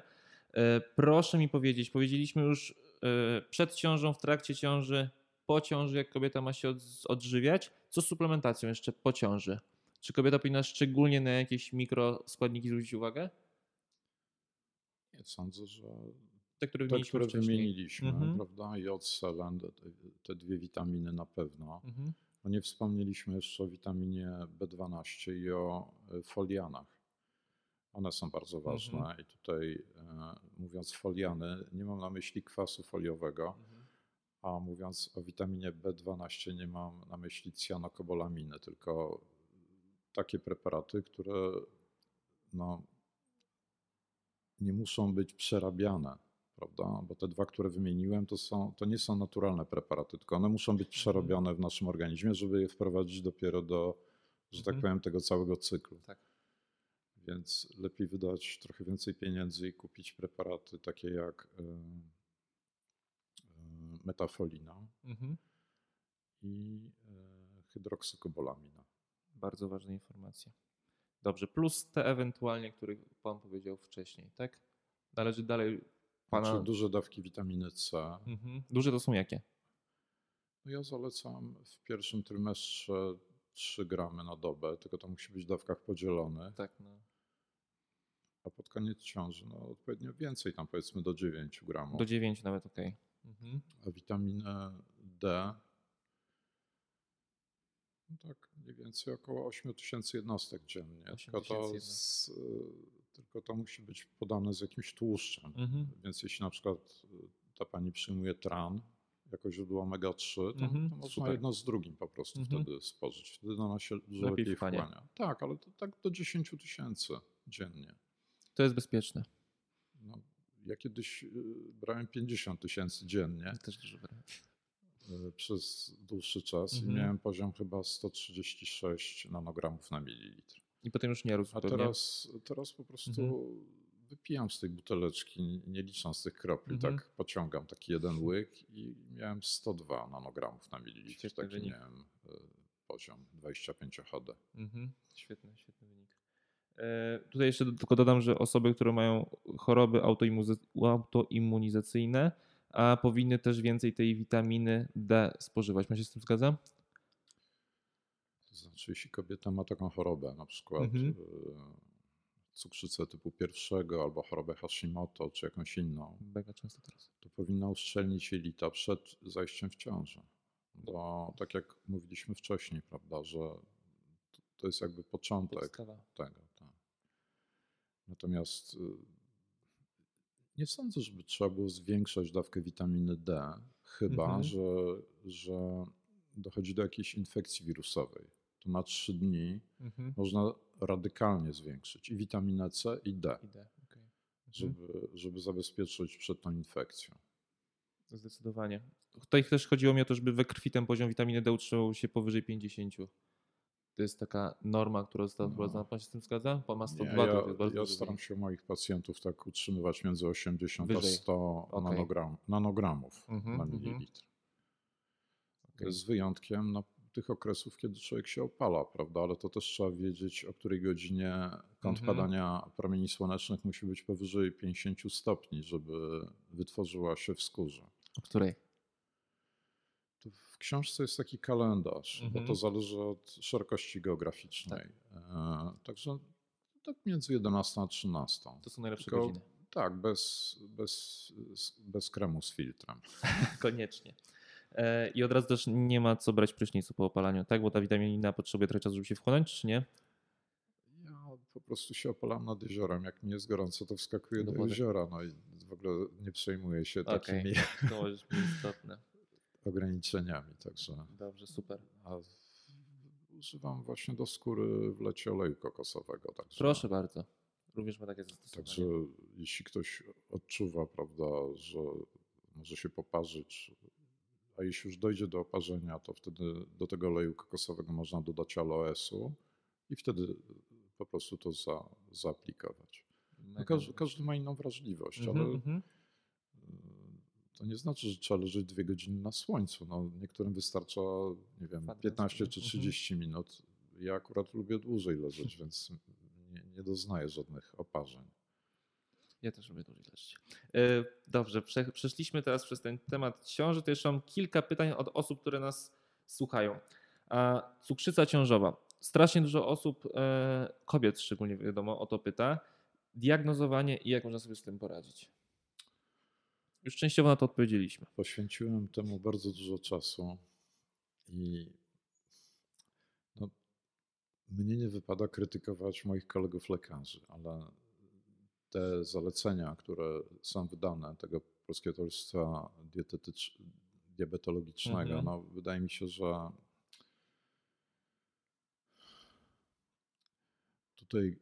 E, Proszę mi powiedzieć, powiedzieliśmy już e, przed ciążą, w trakcie ciąży, po ciąży, jak kobieta ma się od, odżywiać. Co z suplementacją jeszcze po ciąży? Czy kobieta powinna szczególnie na jakieś mikroskładniki zwrócić uwagę? Nie sądzę, że Te, które te, wymieniliśmy które wymieniliśmy, Mhm. prawda, jod, selen, te, te dwie witaminy na pewno. Mhm. No nie wspomnieliśmy jeszcze o witaminie B12 i o e, folianach. One są bardzo ważne Mhm. i tutaj e, mówiąc foliany, nie mam na myśli kwasu foliowego, Mhm. A mówiąc o witaminie B12 nie mam na myśli cyjanokobolaminy, tylko takie preparaty, które no, nie muszą być przerabiane, prawda? Bo te dwa, które wymieniłem, to, są, to nie są naturalne preparaty, tylko one muszą być przerobione w naszym organizmie, żeby je wprowadzić dopiero do, że tak Mhm. powiem, tego całego cyklu. Tak. Więc lepiej wydać trochę więcej pieniędzy i kupić preparaty takie jak y, y, metafolina Mhm. i y, hydroksykobolamina. Bardzo ważne informacje. Dobrze, plus te ewentualnie, które Pan powiedział wcześniej, tak? Należy dalej Pana... Znaczy duże dawki witaminy C. Mhm. Duże to są jakie? No ja zalecam w pierwszym trymestrze 3 gramy na dobę, tylko to musi być w dawkach podzielonych, Tak, no. a pod koniec ciąży no, odpowiednio więcej, tam powiedzmy do 9 gramów. Do 9 nawet, okej. Mhm. A witaminę D no tak mniej więcej około 8 tysięcy jednostek dziennie. 8 Tylko to, z, y, tylko to musi być podane z jakimś tłuszczem. Mhm. Więc jeśli na przykład y, ta pani przyjmuje tran jako źródło omega-3, to, Mhm, to można super. jedno z drugim po prostu Mhm. wtedy spożyć. Wtedy ona się dużo Lepiej lepiej, wchłania. wchłania. Tak, ale to tak do 10 tysięcy dziennie. To jest bezpieczne. No, ja kiedyś y, brałem 50 tysięcy dziennie Też dużo brałem. y, przez dłuższy czas Mhm. i miałem poziom chyba 136 nanogramów na mililitr. I potem już nie rósł A teraz, teraz po prostu Mhm. wypijam z tej buteleczki, nie licząc tych kropli, Mhm. tak pociągam taki jeden łyk i miałem 102 nanogramów na mililitr. Świetny Taki wynik. miałem y, poziom 25 HD. Mhm. Świetny, świetny. E, tutaj jeszcze tylko dodam, że osoby, które mają choroby autoimmunizacyjne, a powinny też więcej tej witaminy D spożywać. Pan się z tym zgadza? To znaczy, jeśli kobieta ma taką chorobę, na przykład Mhm. y, cukrzycę typu pierwszego albo chorobę Hashimoto czy jakąś inną, Mega często teraz. to powinna uszczelnić jelita przed zajściem w ciążę. Bo tak jak mówiliśmy wcześniej, prawda, że to- to jest jakby początek Podstawa. tego. Natomiast y, nie sądzę, żeby trzeba było zwiększać dawkę witaminy D, chyba Mhm. że, że dochodzi do jakiejś infekcji wirusowej. To na trzy dni Mhm. można radykalnie zwiększyć i witaminę C i D, Idę. okej. Mhm. żeby, żeby zabezpieczyć przed tą infekcją. Zdecydowanie. Tutaj też chodziło mi o to, żeby we krwi ten poziom witaminy D utrzymał się powyżej 50. To jest taka norma, która została No. wprowadzona. Pan się z tym zgadza? Pan ma Nie, 102, to ja, ja staram się moich pacjentów tak utrzymywać między 80 Wyżej. a 100 Okej. nanogram, nanogramów Mhm, na mhm. mililitr. Okej. Z wyjątkiem no, tych okresów, kiedy człowiek się opala, prawda? Ale to też trzeba wiedzieć, o której godzinie kąt Mhm. padania promieni słonecznych musi być powyżej 50 stopni, żeby wytworzyła się w skórze. O której? W książce jest taki kalendarz, bo Mhm. to zależy od szerokości geograficznej. E, także tak między 11 a 13. To są najlepsze Tylko- godziny. Tak, bez, bez, bez kremu z filtrem. Koniecznie. E, I od razu też nie ma co brać prysznicu po opalaniu, tak? Bo ta witamina potrzebuje trochę czasu, żeby się wchłonąć, czy nie? Ja po prostu się opalam nad jeziorem. Jak mi jest gorąco, to wskakuję Do do, jeziora. No i w ogóle nie przejmuję się Okej. takimi To być istotne. Ograniczeniami. Także Dobrze, super. a używam właśnie do skóry w lecie oleju kokosowego. Także, Proszę bardzo. Również ma takie zastosowanie. Także jeśli ktoś odczuwa, prawda, że może się poparzyć, a jeśli już dojdzie do oparzenia, to wtedy do tego oleju kokosowego można dodać aloesu i wtedy po prostu to za, zaaplikować. No każdy, każdy ma inną wrażliwość, Mhm, ale mhm. y, to nie znaczy, że trzeba leżeć dwie godziny na słońcu. No, niektórym wystarcza, nie wiem, Kwadrans, 15 czy mhm. 30 minut. Ja akurat lubię dłużej leżeć, więc nie, nie doznaję żadnych oparzeń. Ja też lubię dłużej leżeć. E, Dobrze, prze, przeszliśmy teraz przez ten temat ciąży. To jeszcze mam kilka pytań od osób, które nas słuchają. Cukrzyca ciążowa. Strasznie dużo osób, e, kobiet szczególnie wiadomo, o to pyta. Diagnozowanie i jak można sobie z tym poradzić? Już częściowo na to odpowiedzieliśmy. Poświęciłem temu bardzo dużo czasu i no, mnie nie wypada krytykować moich kolegów lekarzy, ale te zalecenia, które są wydane tego Polskiego Towarzystwa Diabetologicznego, Mhm. no, wydaje mi się, że tutaj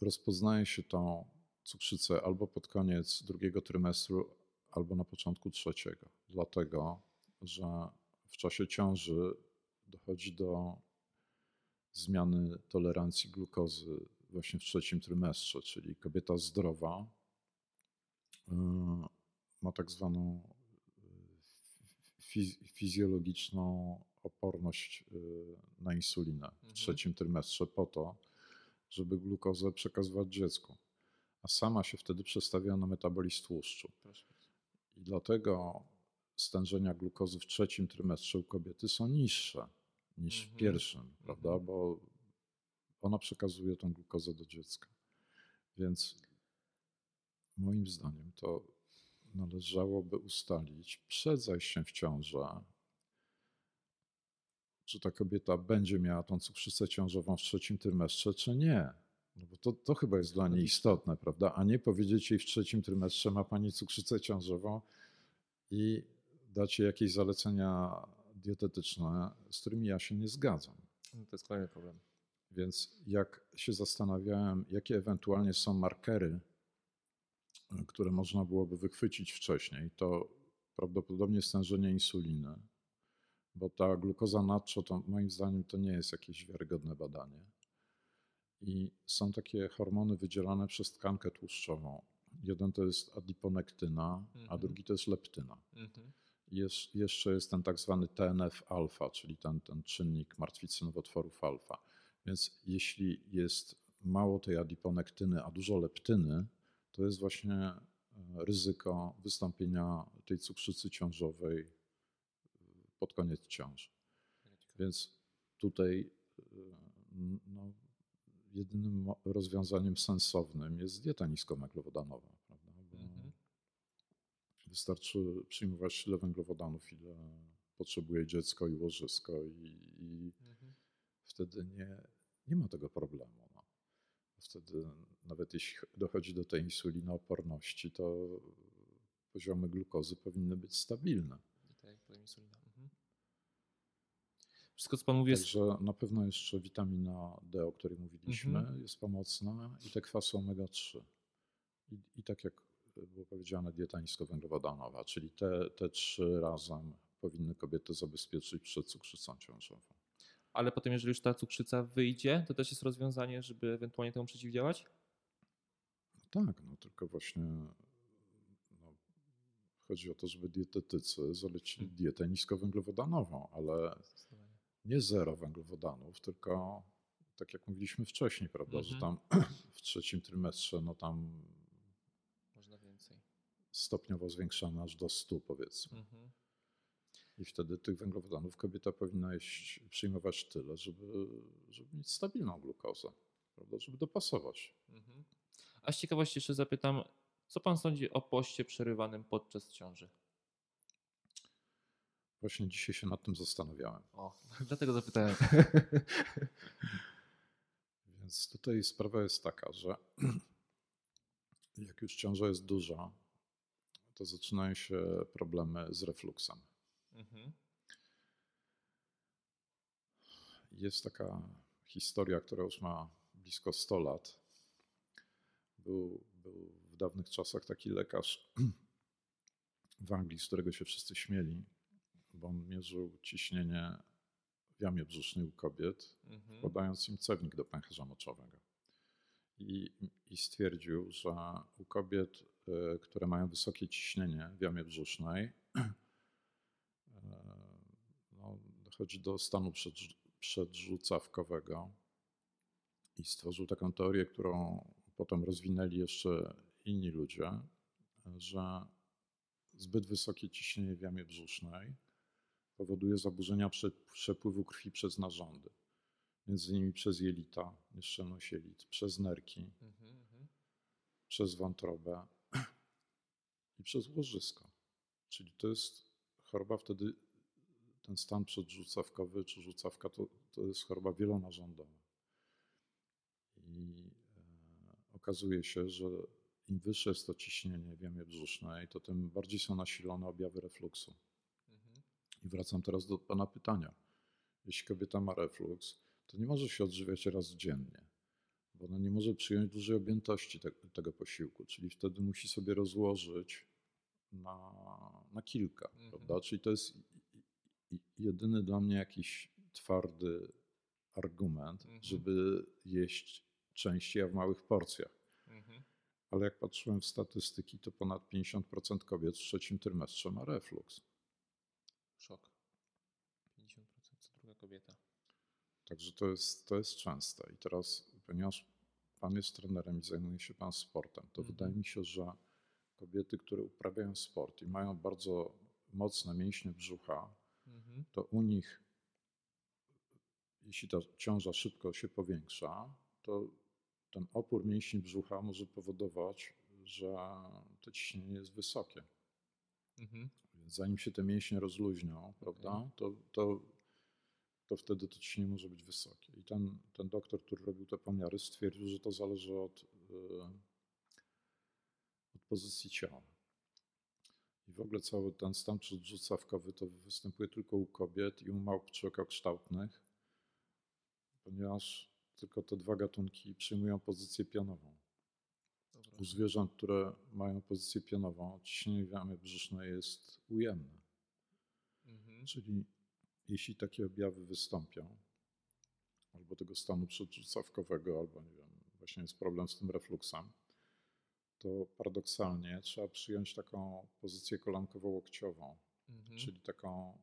rozpoznaje się tą cukrzycę albo pod koniec drugiego trymestru, albo na początku trzeciego. Dlatego, że w czasie ciąży dochodzi do zmiany tolerancji glukozy właśnie w trzecim trymestrze, czyli kobieta zdrowa y, ma tak zwaną y, fiz- fizjologiczną oporność y, na insulinę w Mhm. trzecim trymestrze po to, żeby glukozę przekazywać dziecku, a sama się wtedy przestawia na metabolizm tłuszczu. Proszę. I dlatego stężenia glukozy w trzecim trymestrze u kobiety są niższe niż w Mhm. pierwszym, prawda? Mhm. Bo ona przekazuje tą glukozę do dziecka. Więc moim zdaniem to należałoby ustalić przed zajściem w ciążę, czy ta kobieta będzie miała tą cukrzycę ciążową w trzecim trymestrze, czy nie. No bo to, to chyba jest dla niej istotne, prawda? A nie powiedzieć jej w trzecim trymestrze ma pani cukrzycę ciążową i dać jej jakieś zalecenia dietetyczne, z którymi ja się nie zgadzam. No to jest kolejny problem. Więc jak się zastanawiałem, jakie ewentualnie są markery które można byłoby wychwycić wcześniej, to prawdopodobnie stężenie insuliny, bo ta glukoza nadczo, to moim zdaniem to nie jest jakieś wiarygodne badanie. I są takie hormony wydzielane przez tkankę tłuszczową. Jeden to jest adiponektyna, a Mhm. drugi to jest leptyna. Mhm. Jest, jeszcze jest ten tak zwany TNF-alfa, czyli ten, ten czynnik martwicy nowotworów alfa. Więc jeśli jest mało tej adiponektyny, a dużo leptyny, to jest właśnie e, ryzyko wystąpienia tej cukrzycy ciążowej e, pod koniec ciąży. Więc tutaj e, no, jedynym rozwiązaniem sensownym jest dieta niskowęglowodanowa. Prawda? Mhm. Wystarczy przyjmować tyle węglowodanów, ile potrzebuje dziecko i łożysko, i, i Mhm. wtedy nie, nie ma tego problemu. No. Wtedy, nawet jeśli dochodzi do tej insulinooporności, to poziomy glukozy powinny być stabilne. I tak insulina. Wszystko, co pan mówi, jest. Także na pewno jeszcze witamina D, o której mówiliśmy, Mhm. jest pomocna i te kwasy omega-3. I, I tak jak było powiedziane, dieta niskowęglowodanowa, czyli te, te trzy razem powinny kobiety zabezpieczyć przed cukrzycą ciążową. Ale potem, jeżeli już ta cukrzyca wyjdzie, to też jest rozwiązanie, żeby ewentualnie temu przeciwdziałać? No tak, no tylko właśnie no, chodzi o to, żeby dietetycy zalecili Mhm. dietę niskowęglowodanową, ale Zdecydowanie. Nie zero węglowodanów, tylko tak jak mówiliśmy wcześniej, prawda, że tam Mhm. w trzecim trymestrze, no tam Można więcej. stopniowo zwiększamy aż do 100 powiedzmy. Mhm. I wtedy tych węglowodanów kobieta powinna jeść, przyjmować tyle, żeby, żeby mieć stabilną glukozę, prawda, żeby dopasować. Mhm. A z ciekawości jeszcze zapytam, co pan sądzi o poście przerywanym podczas ciąży? Właśnie dzisiaj się nad tym zastanawiałem. O, dlatego zapytałem. Więc tutaj sprawa jest taka, że jak już ciąża jest duża, to zaczynają się problemy z refluksem. Mhm. Jest taka historia, która już ma blisko 100 lat. Był, był w dawnych czasach taki lekarz w Anglii, z którego się wszyscy śmieli, bo on mierzył ciśnienie w jamie brzusznej u kobiet, Mhm. podając im cewnik do pęcherza moczowego. I, I stwierdził, że u kobiet, y, które mają wysokie ciśnienie w jamie brzusznej, y, no, dochodzi do stanu przedrzu- przedrzucawkowego. I stworzył taką teorię, którą potem rozwinęli jeszcze inni ludzie, że zbyt wysokie ciśnienie w jamie brzusznej powoduje zaburzenia prze- przepływu krwi przez narządy między innymi przez jelita, nieszczelność jelit, przez nerki, Mhm. Mhm. przez wątrobę i przez łożysko. Czyli to jest choroba wtedy, ten stan przedrzucawkowy czy rzucawka to, to jest choroba wielonarządowa. I e, okazuje się, że im wyższe jest to ciśnienie w jamie brzusznej, to tym bardziej są nasilone objawy refluksu. I wracam teraz do Pana pytania. Jeśli kobieta ma refluks, to nie może się odżywiać raz dziennie, bo ona nie może przyjąć dużej objętości te, tego posiłku, czyli wtedy musi sobie rozłożyć na, na kilka, Mhm. prawda? Czyli to jest jedyny dla mnie jakiś twardy argument, Mhm. żeby jeść częściej, a w małych porcjach. Mhm. Ale jak patrzyłem w statystyki, to ponad 50% kobiet w trzecim trymestrze ma refluks. Szok. 50% co druga kobieta. Także to jest, to jest częste. I teraz, ponieważ Pan jest trenerem i zajmuje się Pan sportem, to Mhm. wydaje mi się, że kobiety, które uprawiają sport i mają bardzo mocne mięśnie brzucha, Mhm. to u nich, jeśli ta ciąża szybko się powiększa, to ten opór mięśni brzucha może powodować, że to ciśnienie jest wysokie. Mhm. Zanim się te mięśnie rozluźnią, prawda, to, to, to wtedy to ciśnienie może być wysokie. I ten, ten doktor, który robił te pomiary, stwierdził, że to zależy od, y, od pozycji ciała. I w ogóle cały ten stan przedrzucawkowy to występuje tylko u kobiet i u małp człowiekokształtnych, ponieważ tylko te dwa gatunki przyjmują pozycję pionową. U zwierząt, które mają pozycję pionową, ciśnienie w jamie brzusznej jest ujemne. Mhm. Czyli jeśli takie objawy wystąpią, albo tego stanu przedrzucawkowego, albo nie wiem, właśnie jest problem z tym refluksem, to paradoksalnie trzeba przyjąć taką pozycję kolankowo-łokciową, Mhm. czyli taką,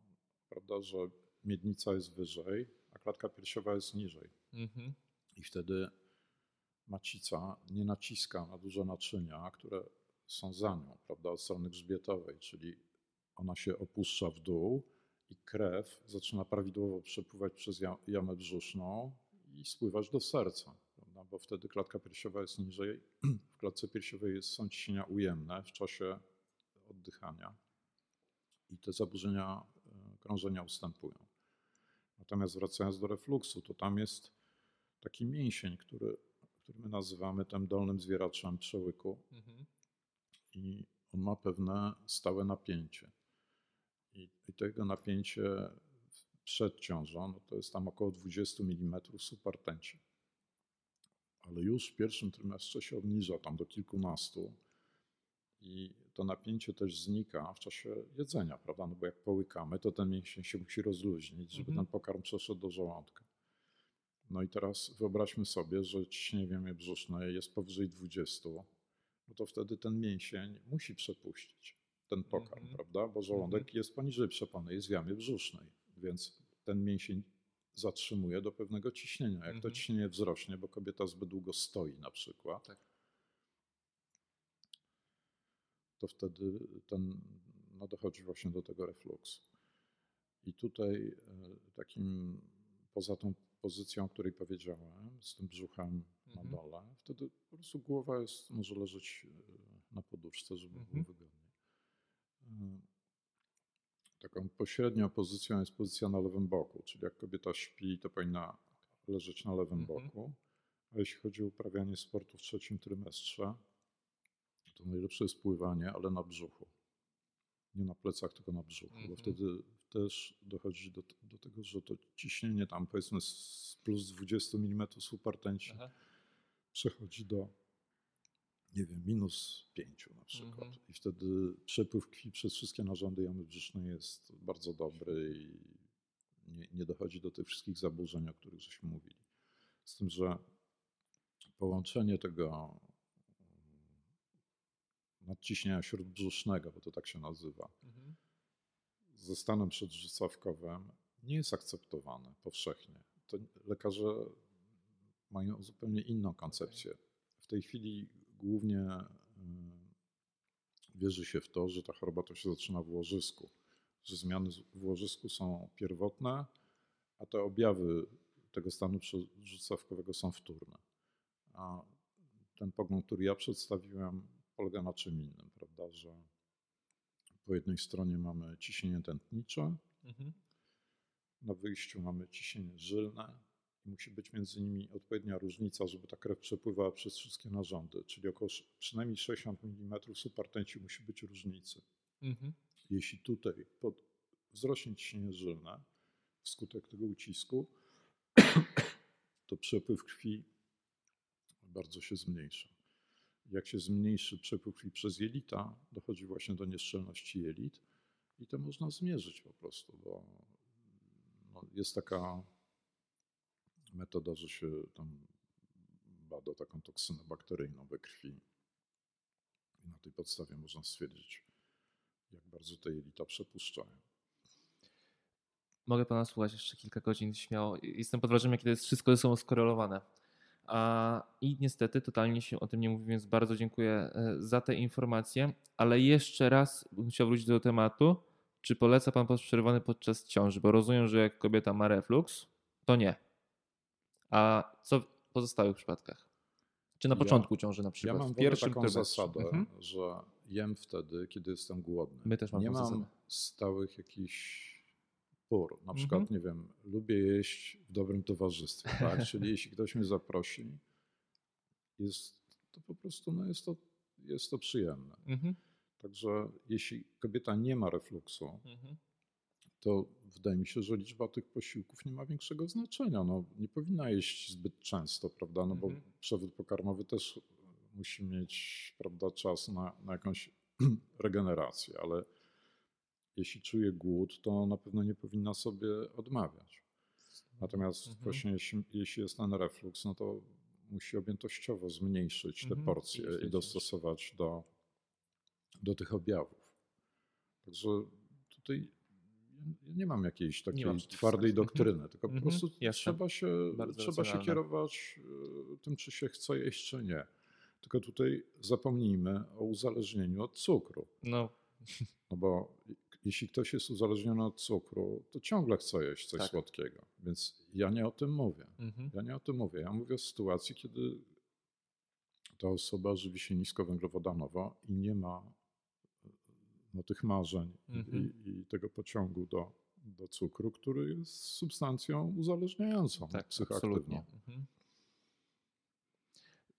prawda, że miednica jest wyżej, a klatka piersiowa jest niżej. Mhm. I wtedy macica nie naciska na duże naczynia, które są za nią, prawda, od strony grzbietowej, czyli ona się opuszcza w dół i krew zaczyna prawidłowo przepływać przez ja- jamę brzuszną i spływać do serca, prawda, bo wtedy klatka piersiowa jest niżej. W klatce piersiowej są ciśnienia ujemne w czasie oddychania i te zaburzenia e, krążenia ustępują. Natomiast wracając do refluksu, to tam jest taki mięsień, który, który my nazywamy tym dolnym zwieraczem przełyku Mhm. i on ma pewne stałe napięcie. I, i tego napięcie przed ciążą, no to jest tam około 20 mm supertęci. Ale już w pierwszym trymestrze się obniża tam do kilkunastu i to napięcie też znika w czasie jedzenia, prawda? No bo jak połykamy, to ten mięsień się musi rozluźnić, żeby Mhm. ten pokarm przeszedł do żołądka. No i teraz wyobraźmy sobie, że ciśnienie w jamie brzusznej jest powyżej 20, no to wtedy ten mięsień musi przepuścić ten pokarm, Mhm. prawda? Bo żołądek jest poniżej przepony, jest w jamie brzusznej, więc ten mięsień zatrzymuje do pewnego ciśnienia. Jak to Mhm. ciśnienie wzrośnie, bo kobieta zbyt długo stoi na przykład, Tak. to wtedy ten, no dochodzi właśnie do tego refluksu. I tutaj e, takim, poza tą pozycją, o której powiedziałem, z tym brzuchem na Mhm. dole, wtedy po prostu głowa jest, może leżeć e, na poduszce, żeby Mhm. było wygodnie. E, Taką pośrednią pozycją jest pozycja na lewym boku, czyli jak kobieta śpi, to powinna leżeć na lewym Mhm. boku. A jeśli chodzi o uprawianie sportu w trzecim trymestrze, to najlepsze jest pływanie, ale na brzuchu. Nie na plecach, tylko na brzuchu, Mhm. bo wtedy też dochodzi do, do tego, że to ciśnienie tam powiedzmy z plus 20 mm supertęci Aha. przechodzi do, nie wiem, minus 5 na przykład. Mhm. I wtedy przepływ krwi przez wszystkie narządy jamy brzusznej jest bardzo dobry i nie, nie dochodzi do tych wszystkich zaburzeń, o których żeśmy mówili. Z tym, że połączenie tego mm, nadciśnienia śródbrzusznego, bo to tak się nazywa, Mhm. Ze stanem przedrzucawkowym nie jest akceptowane powszechnie. To lekarze mają zupełnie inną koncepcję. W tej chwili głównie y, wierzy się w to, że ta choroba to się zaczyna w łożysku, że zmiany w łożysku są pierwotne, a te objawy tego stanu przedrzucawkowego są wtórne. A ten pogląd, który ja przedstawiłem, polega na czym innym, prawda, że po jednej stronie mamy ciśnienie tętnicze, Mhm. na wyjściu mamy ciśnienie żylne musi być między nimi odpowiednia różnica, żeby ta krew przepływała przez wszystkie narządy, czyli około przynajmniej 60 mm supertęci musi być różnicy. Mhm. Jeśli tutaj pod, wzrośnie ciśnienie żylne wskutek tego ucisku, to przepływ krwi bardzo się zmniejsza. Jak się zmniejszy przepływ krwi przez jelita, dochodzi właśnie do nieszczelności jelit i to można zmierzyć po prostu, bo no, jest taka metoda, że się tam bada taką toksynę bakteryjną we krwi i na tej podstawie można stwierdzić, jak bardzo te jelita przepuszczają. Mogę pana słuchać jeszcze kilka godzin śmiało. Jestem pod wrażeniem, to jest wszystko ze sobą skorelowane. A, I niestety totalnie się o tym nie mówi, więc bardzo dziękuję e, za te informacje. Ale jeszcze raz bym chciał wrócić do tematu. Czy poleca pan post przerywany podczas ciąży? Bo rozumiem, że jak kobieta ma refluks, to nie. A co w pozostałych przypadkach? Czy na Ja- początku ciąży na Ja przykład? mam w pierwszym taką zasadę, Mhm. że jem wtedy, kiedy jestem głodny. My też mamy Nie mam zasadę. stałych jakichś pór. Na Mhm. przykład, nie wiem, lubię jeść w dobrym towarzystwie, tak? Czyli jeśli ktoś mnie zaprosi, jest to po prostu, no jest to, jest to przyjemne. Mhm. Także jeśli kobieta nie ma refluksu, Mhm. to wydaje mi się, że liczba tych posiłków nie ma większego znaczenia. No, nie powinna jeść zbyt często, prawda? No bo Mhm. przewód pokarmowy też musi mieć prawda, czas na, na jakąś regenerację, ale jeśli czuje głód, to na pewno nie powinna sobie odmawiać. Natomiast Mhm. właśnie jeśli, jeśli jest ten refluks, no to musi objętościowo zmniejszyć te Mhm. porcje I dostosować do, do tych objawów. Także tutaj ja nie mam jakiejś takiej mam twardej sensu. Mhm. doktryny, tylko po Mhm. prostu trzeba się, Bardzo trzeba się kierować y, tym, czy się chce jeść, czy nie. Tylko tutaj zapomnijmy o uzależnieniu od cukru. No, No bo jeśli ktoś jest uzależniony od cukru, to ciągle chce jeść coś Tak. słodkiego. Więc ja nie o tym mówię. mhm. Ja nie o tym mówię. Ja mówię o sytuacji, kiedy ta osoba żywi się niskowęglowodanowo i nie ma no, tych marzeń Mhm. i, i tego pociągu do, do cukru, który jest substancją uzależniającą, tak, psychoaktywną. absolutnie. Mhm.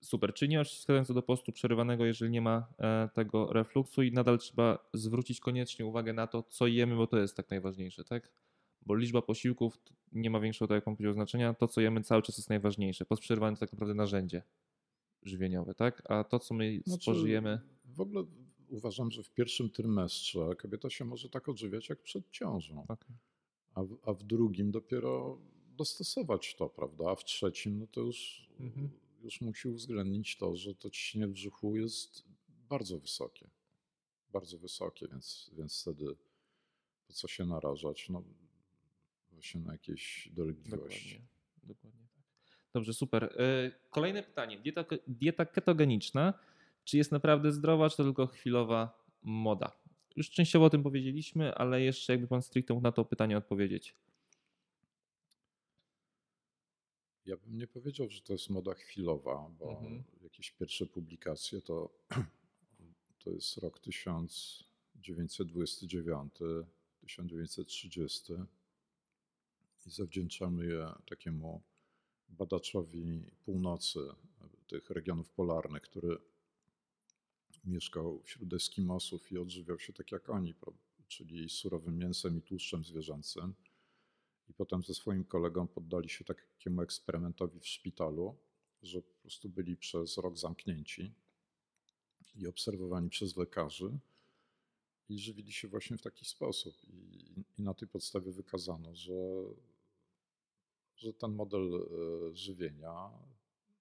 Super, czyli nie masz wskazująco do postu przerywanego, jeżeli nie ma e, tego refluksu i nadal trzeba zwrócić koniecznie uwagę na to, co jemy, bo to jest tak najważniejsze, tak? Bo liczba posiłków nie ma większego, tak jak pan powiedział, znaczenia. To, co jemy cały czas jest najważniejsze. Post przerywany to tak naprawdę narzędzie żywieniowe, tak? A to, co my Znaczy, spożyjemy... W ogóle uważam, że w pierwszym trymestrze kobieta się może tak odżywiać jak przed ciążą, Okej. a w, a w drugim dopiero dostosować to, prawda? A w trzecim, no to już, Mhm. Już musi uwzględnić to, że to ciśnienie w brzuchu jest bardzo wysokie. Bardzo wysokie, więc, więc wtedy po co się narażać? No właśnie na jakieś dolegliwości. Dokładnie, dokładnie tak. Dobrze, super. E, Kolejne pytanie. Dieta, dieta ketogeniczna, czy jest naprawdę zdrowa, czy to tylko chwilowa moda? Już częściowo o tym powiedzieliśmy, ale jeszcze jakby pan stricte mógł na to pytanie odpowiedzieć. Ja bym nie powiedział, że to jest moda chwilowa, bo Mhm. jakieś pierwsze publikacje to, to jest rok 1929, 1930 i zawdzięczamy je takiemu badaczowi północy tych regionów polarnych, który mieszkał wśród Eskimosów i odżywiał się tak jak oni, czyli surowym mięsem i tłuszczem zwierzęcym. I potem ze swoim kolegą poddali się takiemu eksperymentowi w szpitalu, że po prostu byli przez rok zamknięci i obserwowani przez lekarzy i żywili się właśnie w taki sposób. I, i na tej podstawie wykazano, że, że ten model e, żywienia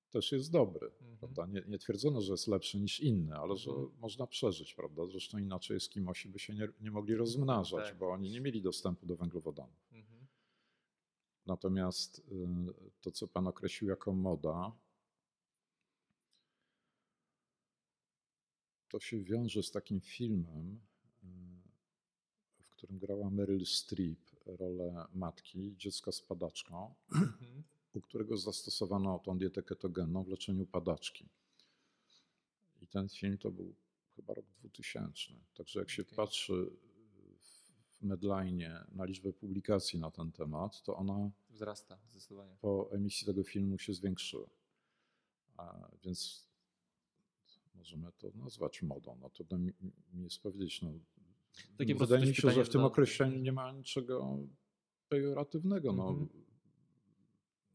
też jest dobry. Prawda? Nie, nie twierdzono, że jest lepszy niż inny, ale że Mhm. można przeżyć. Prawda? Zresztą inaczej Eskimosi by się nie, nie mogli rozmnażać, Tak. bo oni nie mieli dostępu do węglowodanów. Mhm. Natomiast y, to, co Pan określił jako moda, to się wiąże z takim filmem, y, w którym grała Meryl Streep rolę matki, dziecka z padaczką, Mhm. u którego zastosowano tą dietę ketogenną w leczeniu padaczki. I ten film to był chyba rok 2000. Także jak się Okej. patrzy Medline na liczbę publikacji na ten temat, to ona Wzrasta zdecydowanie. po emisji tego filmu się zwiększyły. A więc możemy to nazwać modą. No trudno mi, mi jest powiedzieć. No, Takie wydaje mi się, że w tym określeniu nie ma niczego pejoratywnego. No, Mhm.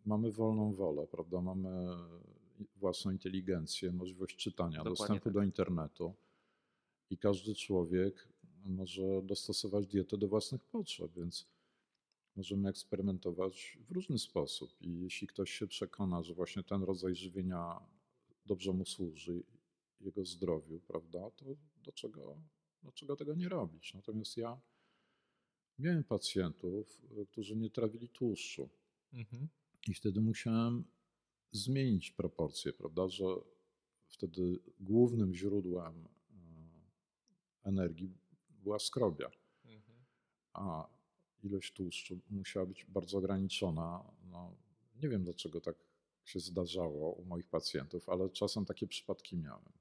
Mamy wolną wolę, prawda? Mamy własną inteligencję, możliwość czytania, Dokładnie dostępu tak. do internetu i każdy człowiek może dostosować dietę do własnych potrzeb, więc możemy eksperymentować w różny sposób. I jeśli ktoś się przekona, że właśnie ten rodzaj żywienia dobrze mu służy, jego zdrowiu, prawda, to dlaczego, dlaczego tego nie robić? Natomiast ja miałem pacjentów, którzy nie trawili tłuszczu. Mhm. I wtedy musiałem zmienić proporcje, prawda, że wtedy głównym źródłem e, energii była skrobia, Mhm. a ilość tłuszczu musiała być bardzo ograniczona. No, nie wiem dlaczego tak się zdarzało u moich pacjentów, ale czasem takie przypadki miałem.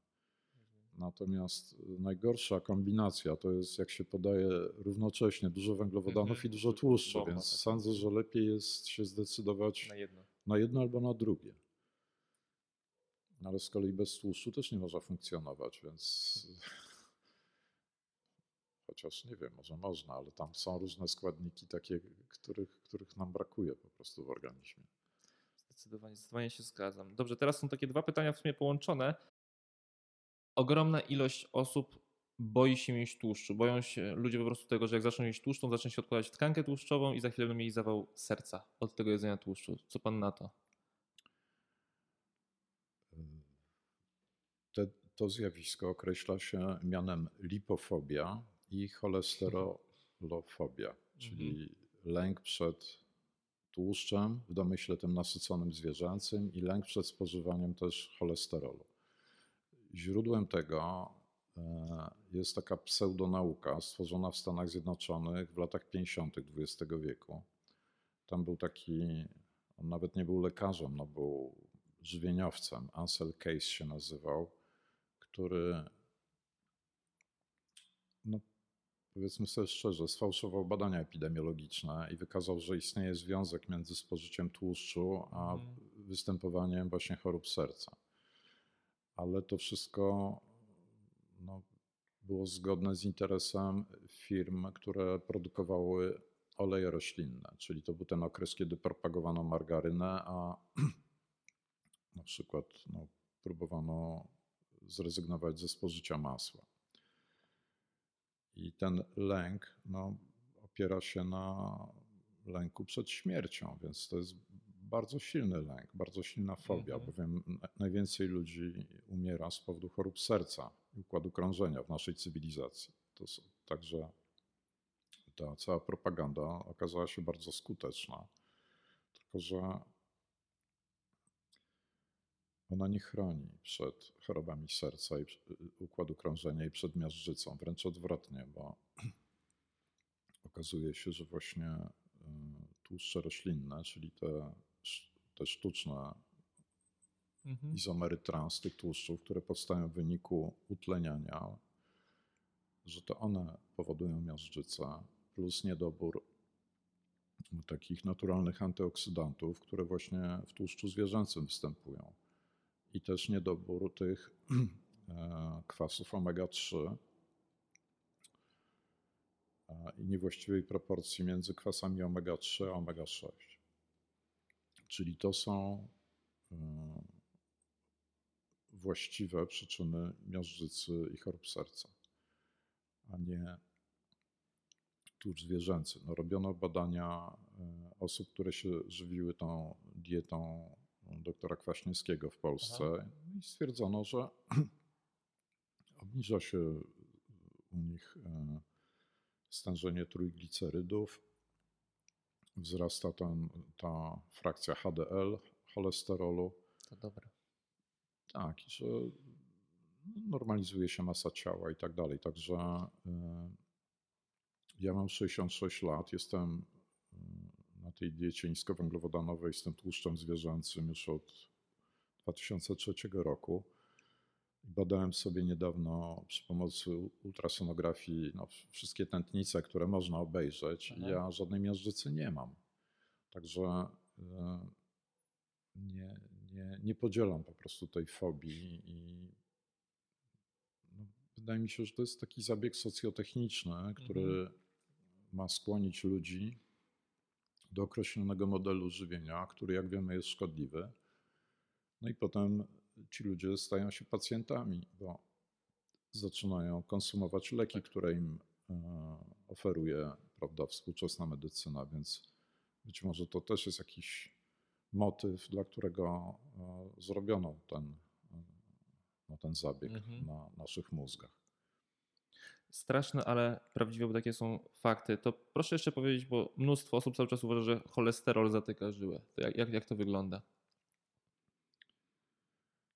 Natomiast y, najgorsza kombinacja to jest, jak się podaje równocześnie dużo węglowodanów Mhm. i dużo tłuszczu, więc sądzę, że lepiej jest się zdecydować Na jedno. na jedno albo na drugie. Ale z kolei bez tłuszczu też nie można funkcjonować, więc chociaż nie wiem, może można, ale tam są różne składniki takie, których, których nam brakuje po prostu w organizmie. Zdecydowanie, zdecydowanie się zgadzam. Dobrze, teraz są takie dwa pytania w sumie połączone. ogromna ilość osób boi się mieć tłuszczu. Boją się ludzie po prostu tego, że jak zaczną mieć tłuszcz, to zacznie się odkładać tkankę tłuszczową i za chwilę będą mieli zawał serca od tego jedzenia tłuszczu. Co pan na to? Te, to zjawisko określa się mianem lipofobia i cholesterolofobia, czyli Mhm. lęk przed tłuszczem w domyśle tym nasyconym zwierzęcym i lęk przed spożywaniem też cholesterolu. Źródłem tego e, jest taka pseudonauka stworzona w Stanach Zjednoczonych w latach 50. XX wieku. Tam był taki, on nawet nie był lekarzem, no był żywieniowcem, Ansel Case się nazywał, który no, powiedzmy sobie szczerze, sfałszował badania epidemiologiczne i wykazał, że istnieje związek między spożyciem tłuszczu a Mhm. występowaniem właśnie chorób serca. Ale to wszystko no, było zgodne z interesem firm, które produkowały oleje roślinne, czyli to był ten okres, kiedy propagowano margarynę, a na przykład no, próbowano zrezygnować ze spożycia masła. I ten lęk no, opiera się na lęku przed śmiercią, więc to jest bardzo silny lęk, bardzo silna fobia, Mhm. bowiem na- najwięcej ludzi umiera z powodu chorób serca i układu krążenia w naszej cywilizacji. To są, także ta cała propaganda okazała się bardzo skuteczna, tylko że ona nie chroni przed chorobami serca i przy- układu krążenia i przed miażdżycą, wręcz odwrotnie, bo okazuje się, że właśnie y, tłuszcze roślinne, czyli te, te sztuczne Mhm. izomery trans tych tłuszczów, które powstają w wyniku utleniania, że to one powodują miażdżycę, plus niedobór takich naturalnych antyoksydantów, które właśnie w tłuszczu zwierzęcym występują. I też niedobór tych e, kwasów omega-3 e, i niewłaściwej proporcji między kwasami omega-3 a omega-6. Czyli to są e, właściwe przyczyny miażdżycy i chorób serca, a nie tłuszcz zwierzęcy. No, robiono badania osób, które się żywiły tą dietą doktora Kwaśniewskiego w Polsce i stwierdzono, że obniża się u nich e, stężenie trójglicerydów, wzrasta tam ta frakcja HDL cholesterolu, To dobre. tak, że normalizuje się masa ciała i tak dalej. Także e, ja mam 66 lat, jestem tej diecie niskowęglowodanowej z tym tłuszczem zwierzęcym już od 2003 roku. Badałem sobie niedawno przy pomocy ultrasonografii no, wszystkie tętnice, które można obejrzeć. Aha. Ja żadnej miażdżycy nie mam. Także e, nie, nie, nie podzielam po prostu tej fobii i no, wydaje mi się, że to jest taki zabieg socjotechniczny, który ma skłonić ludzi do określonego modelu żywienia, który jak wiemy jest szkodliwy. No i potem ci ludzie stają się pacjentami, bo zaczynają konsumować leki, które im e, oferuje prawda, współczesna medycyna, więc być może to też jest jakiś motyw, dla którego e, zrobiono ten, e, no, ten zabieg Mhm. na naszych mózgach. Straszne, ale prawdziwe, bo takie są fakty. To proszę jeszcze powiedzieć, bo mnóstwo osób cały czas uważa, że cholesterol zatyka żyłę. To jak, jak, jak to wygląda?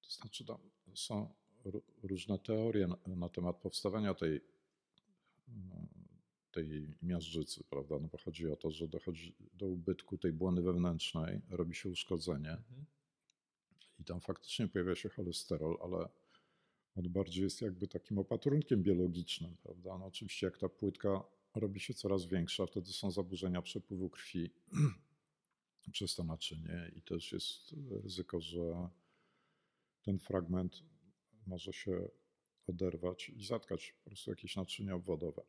To znaczy, tam są ró- różne teorie na, na temat powstawania tej, mm, tej miażdżycy, prawda? No bo chodzi o to, że dochodzi do ubytku tej błony wewnętrznej, robi się uszkodzenie Mhm. i tam faktycznie pojawia się cholesterol, ale on bardziej jest jakby takim opatrunkiem biologicznym, prawda? No oczywiście jak ta płytka robi się coraz większa, wtedy są zaburzenia przepływu krwi przez to naczynie i też jest ryzyko, że ten fragment może się oderwać i zatkać po prostu jakieś naczynie obwodowe.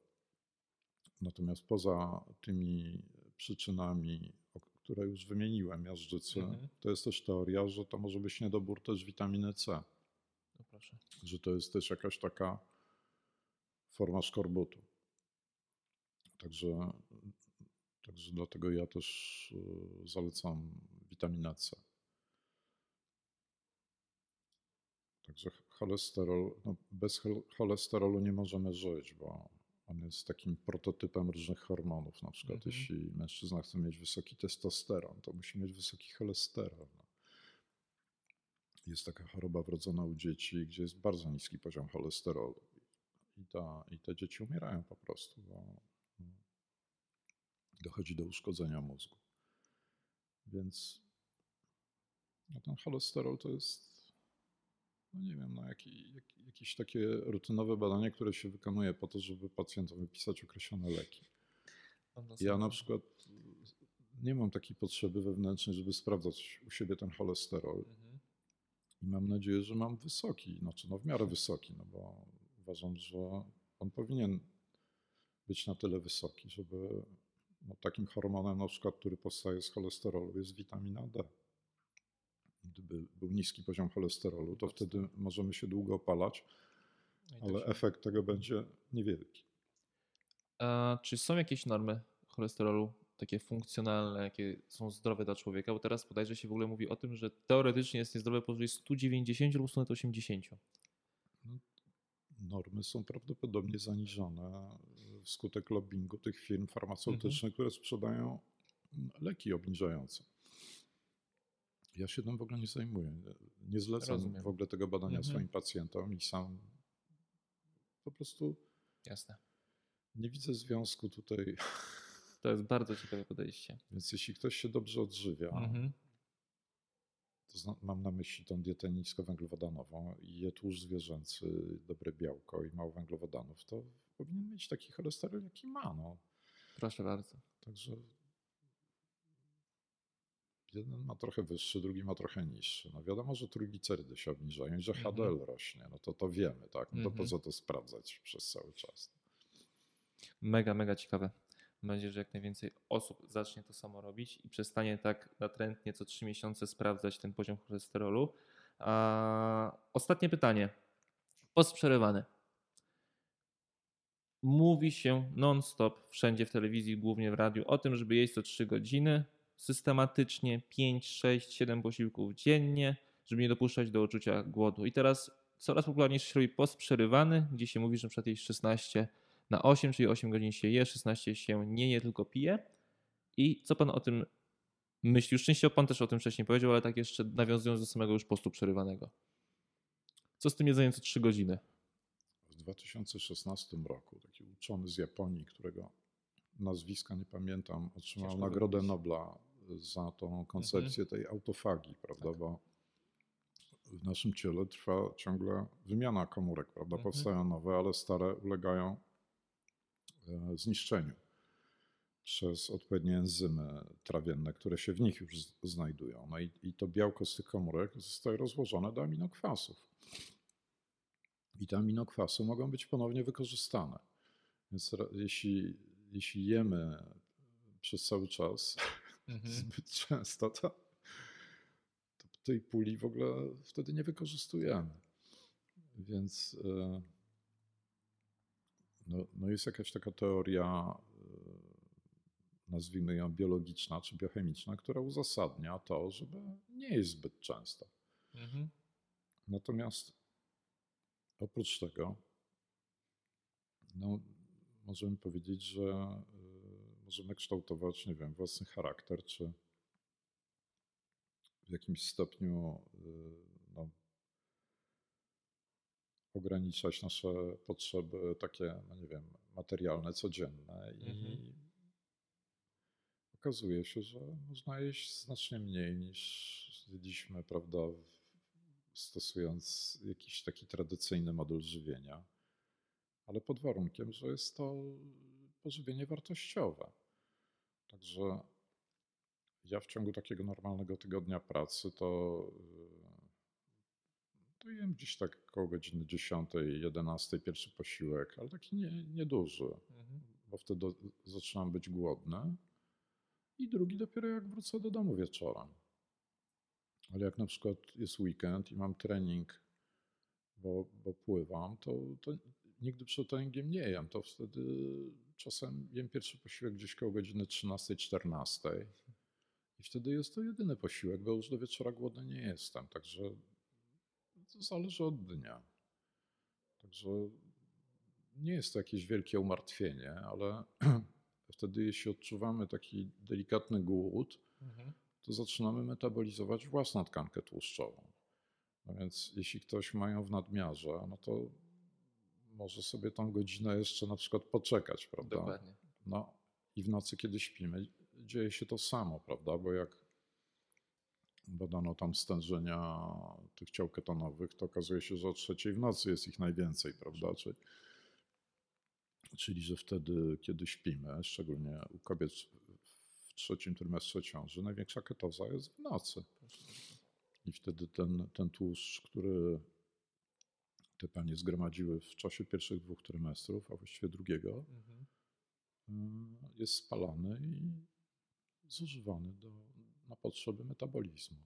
Natomiast poza tymi przyczynami, które już wymieniłem, miażdżycy, Mhm. to jest też teoria, że to może być niedobór też witaminy C. No że to jest też jakaś taka forma szkorbutu. Także, także dlatego ja też y, zalecam witaminę C. Także cholesterol, no bez chol- cholesterolu nie możemy żyć, bo on jest takim prototypem różnych hormonów. Na przykład Mhm. jeśli mężczyzna chce mieć wysoki testosteron, to musi mieć wysoki cholesterol. Jest taka choroba wrodzona u dzieci, gdzie jest bardzo niski poziom cholesterolu. I, ta, i te dzieci umierają po prostu, bo no, dochodzi do uszkodzenia mózgu. Więc no ten cholesterol to jest, no nie wiem, no jaki, jak, jakieś takie rutynowe badanie, które się wykonuje po to, żeby pacjentom wypisać określone leki. Ja na przykład nie mam takiej potrzeby wewnętrznej, żeby sprawdzać u siebie ten cholesterol. Mhm. I mam nadzieję, że mam wysoki, znaczy no w miarę wysoki, no bo uważam, że on powinien być na tyle wysoki, żeby no takim hormonem na przykład, który powstaje z cholesterolu jest witamina D. Gdyby był niski poziom cholesterolu, to wtedy możemy się długo opalać, No ale efekt tego będzie niewielki. A czy są jakieś normy cholesterolu, takie funkcjonalne, jakie są zdrowe dla człowieka? Bo teraz bodajże się w ogóle mówi o tym, że teoretycznie jest niezdrowe powyżej 190 lub 180. Normy są prawdopodobnie zaniżone wskutek lobbingu tych firm farmaceutycznych, które sprzedają leki obniżające. Ja się tym w ogóle nie zajmuję. Nie zlecam Rozumiem. w ogóle tego badania Mhm. swoim pacjentom i sam po prostu Jasne. nie widzę związku tutaj. To jest bardzo ciekawe podejście. Więc jeśli ktoś się dobrze odżywia, Mhm. to mam na myśli tą dietę niskowęglowodanową i je tłuszcz zwierzęcy, dobre białko i mało węglowodanów, to powinien mieć taki cholesterol, jaki ma. No. Proszę bardzo. Także jeden ma trochę wyższy, drugi ma trochę niższy. No wiadomo, że trójglicerydy się obniżają i że Mhm. HDL rośnie. No to to wiemy, tak? No to po Mhm. co to sprawdzać przez cały czas? Mega, mega ciekawe. Mam nadzieję, że jak najwięcej osób zacznie to samo robić i przestanie tak natrętnie co 3 miesiące sprawdzać ten poziom cholesterolu. A ostatnie pytanie. Post przerywany. Mówi się non-stop, wszędzie w telewizji, głównie w radiu, o tym, żeby jeść co 3 godziny, systematycznie 5, 6, 7 posiłków dziennie, żeby nie dopuszczać do uczucia głodu. I teraz coraz popularniejszy się robi post przerywany, gdzie się mówi, że na przykład jeść 16 na 8, czyli 8 godzin się je, 16 się nie je, tylko pije. I co pan o tym myśli? Już częściowo pan też o tym wcześniej powiedział, ale tak jeszcze nawiązując do samego już postu przerywanego. Co z tym jedzeniem co 3 godziny? W 2016 roku taki uczony z Japonii, którego nazwiska nie pamiętam, otrzymał Ciężko Nagrodę wypowiedzieć. Nobla za tą koncepcję tej autofagii, prawda? Tak. Bo w naszym ciele trwa ciągle wymiana komórek, prawda? Mhm. Powstają nowe, ale stare ulegają zniszczeniu przez odpowiednie enzymy trawienne, które się w nich już znajdują. No i, i to białko z tych komórek zostaje rozłożone do aminokwasów. I te aminokwasy mogą być ponownie wykorzystane. Więc jeśli, jeśli jemy przez cały czas zbyt często, to, to tej puli w ogóle wtedy nie wykorzystujemy. Więc e, no, no jest jakaś taka teoria, e, nazwijmy ją biologiczna czy biochemiczna, która uzasadnia to, żeby nie jeść zbyt często. Mhm. Natomiast oprócz tego, no, możemy powiedzieć, że y, możemy kształtować, nie wiem, własny charakter, czy w jakimś stopniu no, ograniczać nasze potrzeby takie, no nie wiem, materialne, codzienne i Mhm. okazuje się, że można jeść znacznie mniej niż jedliśmy, prawda, stosując jakiś taki tradycyjny model żywienia, ale pod warunkiem, że jest to pożywienie wartościowe. Także ja w ciągu takiego normalnego tygodnia pracy to, y, to jem gdzieś tak około godziny 10, 11 pierwszy posiłek, ale taki nie, nieduży, Mhm. bo wtedy zaczynam być głodny. I drugi dopiero jak wrócę do domu wieczorem. Ale jak na przykład jest weekend i mam trening bo, bo pływam, to, to nigdy przed treningiem nie jem. To wtedy czasem jem pierwszy posiłek gdzieś koło godziny 13-14 i wtedy jest to jedyny posiłek, bo już do wieczora głodny nie jestem. Także to zależy od dnia. Także nie jest to jakieś wielkie umartwienie, ale wtedy jeśli odczuwamy taki delikatny głód, to zaczynamy metabolizować własną tkankę tłuszczową. No więc jeśli ktoś ma ją w nadmiarze, no to może sobie tą godzinę jeszcze na przykład poczekać, prawda? Dokładnie. No i w nocy, kiedy śpimy, dzieje się to samo, prawda? Bo jak badano tam stężenia tych ciał ketonowych, to okazuje się, że o trzeciej w nocy jest ich najwięcej, prawda? Czyli, czyli że wtedy, kiedy śpimy, szczególnie u kobiet w trzecim trymestrze ciąży, największa ketoza jest w nocy. I wtedy ten, ten tłuszcz, który te panie zgromadziły w czasie pierwszych dwóch trymestrów, a właściwie drugiego, y, jest spalany i zużywany do, na potrzeby metabolizmu.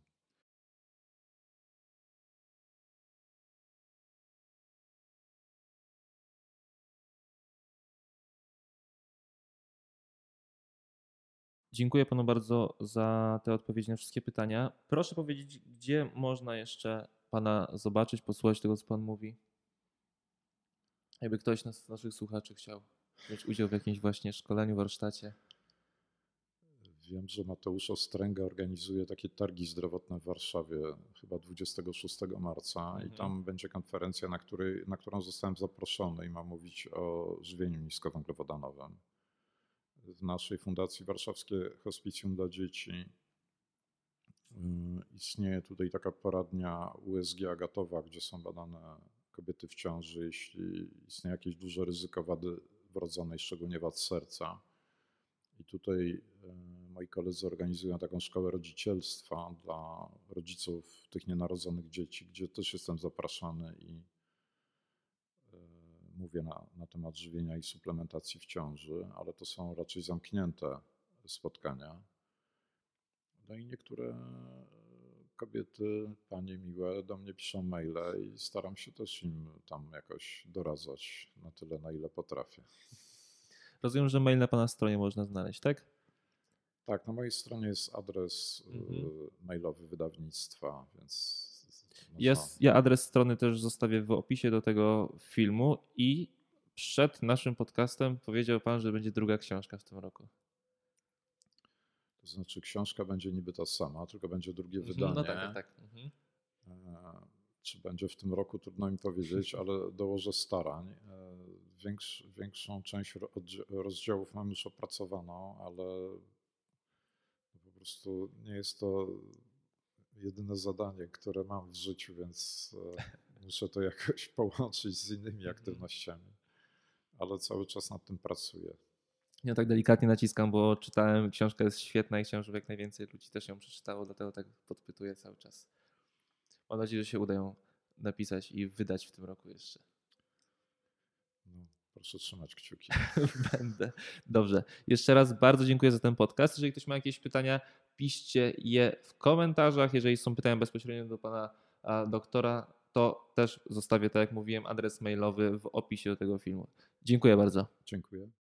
Dziękuję panu bardzo za te odpowiedzi na wszystkie pytania. Proszę powiedzieć, gdzie można jeszcze pana zobaczyć, posłuchać tego, co pan mówi? Jakby ktoś z naszych słuchaczy chciał wziąć udział w jakimś właśnie szkoleniu, warsztacie. Wiem, że Mateusz Ostręga organizuje takie targi zdrowotne w Warszawie chyba 26 marca Mhm. i tam będzie konferencja, na, której, na którą zostałem zaproszony i ma mówić o żywieniu niskowęglowodanowym. W naszej Fundacji Warszawskie Hospicjum dla Dzieci istnieje tutaj taka poradnia USG Agatowa, gdzie są badane kobiety w ciąży, jeśli istnieje jakieś duże ryzyko wady wrodzonej, szczególnie wad serca. I tutaj y, moi koledzy organizują taką szkołę rodzicielstwa dla rodziców tych nienarodzonych dzieci, gdzie też jestem zapraszany i y, mówię na, na temat żywienia i suplementacji w ciąży, ale to są raczej zamknięte spotkania. No i niektóre kobiety, panie miłe, do mnie piszą maile i staram się też im tam jakoś doradzać na tyle, na ile potrafię. Rozumiem, że mail na pana stronie można znaleźć, tak? Tak, na mojej stronie jest adres y, Mhm. mailowy wydawnictwa, więc. Jest, ja adres strony też zostawię w opisie do tego filmu i przed naszym podcastem powiedział pan, że będzie druga książka w tym roku. To znaczy, książka będzie niby ta sama, tylko będzie drugie Mhm, wydanie. No tak, tak, tak. Mhm. E, Czy będzie w tym roku, trudno mi powiedzieć, ale dołożę starań. Większ, większą część rozdziałów mam już opracowaną, ale po prostu nie jest to jedyne zadanie, które mam w życiu, więc e, muszę to jakoś połączyć z innymi Mhm. aktywnościami. Ale cały czas nad tym pracuję. Ja tak delikatnie naciskam, bo czytałem, książka jest świetna i chciałem, żeby jak najwięcej ludzi też ją przeczytało, dlatego tak podpytuję cały czas. Mam nadzieję, że się uda ją napisać i wydać w tym roku jeszcze. Proszę trzymać kciuki. Będę. Dobrze. Jeszcze raz bardzo dziękuję za ten podcast. Jeżeli ktoś ma jakieś pytania, piszcie je w komentarzach. Jeżeli są pytania bezpośrednio do pana doktora, to też zostawię, tak jak mówiłem, adres mailowy w opisie do tego filmu. Dziękuję bardzo. Dziękuję.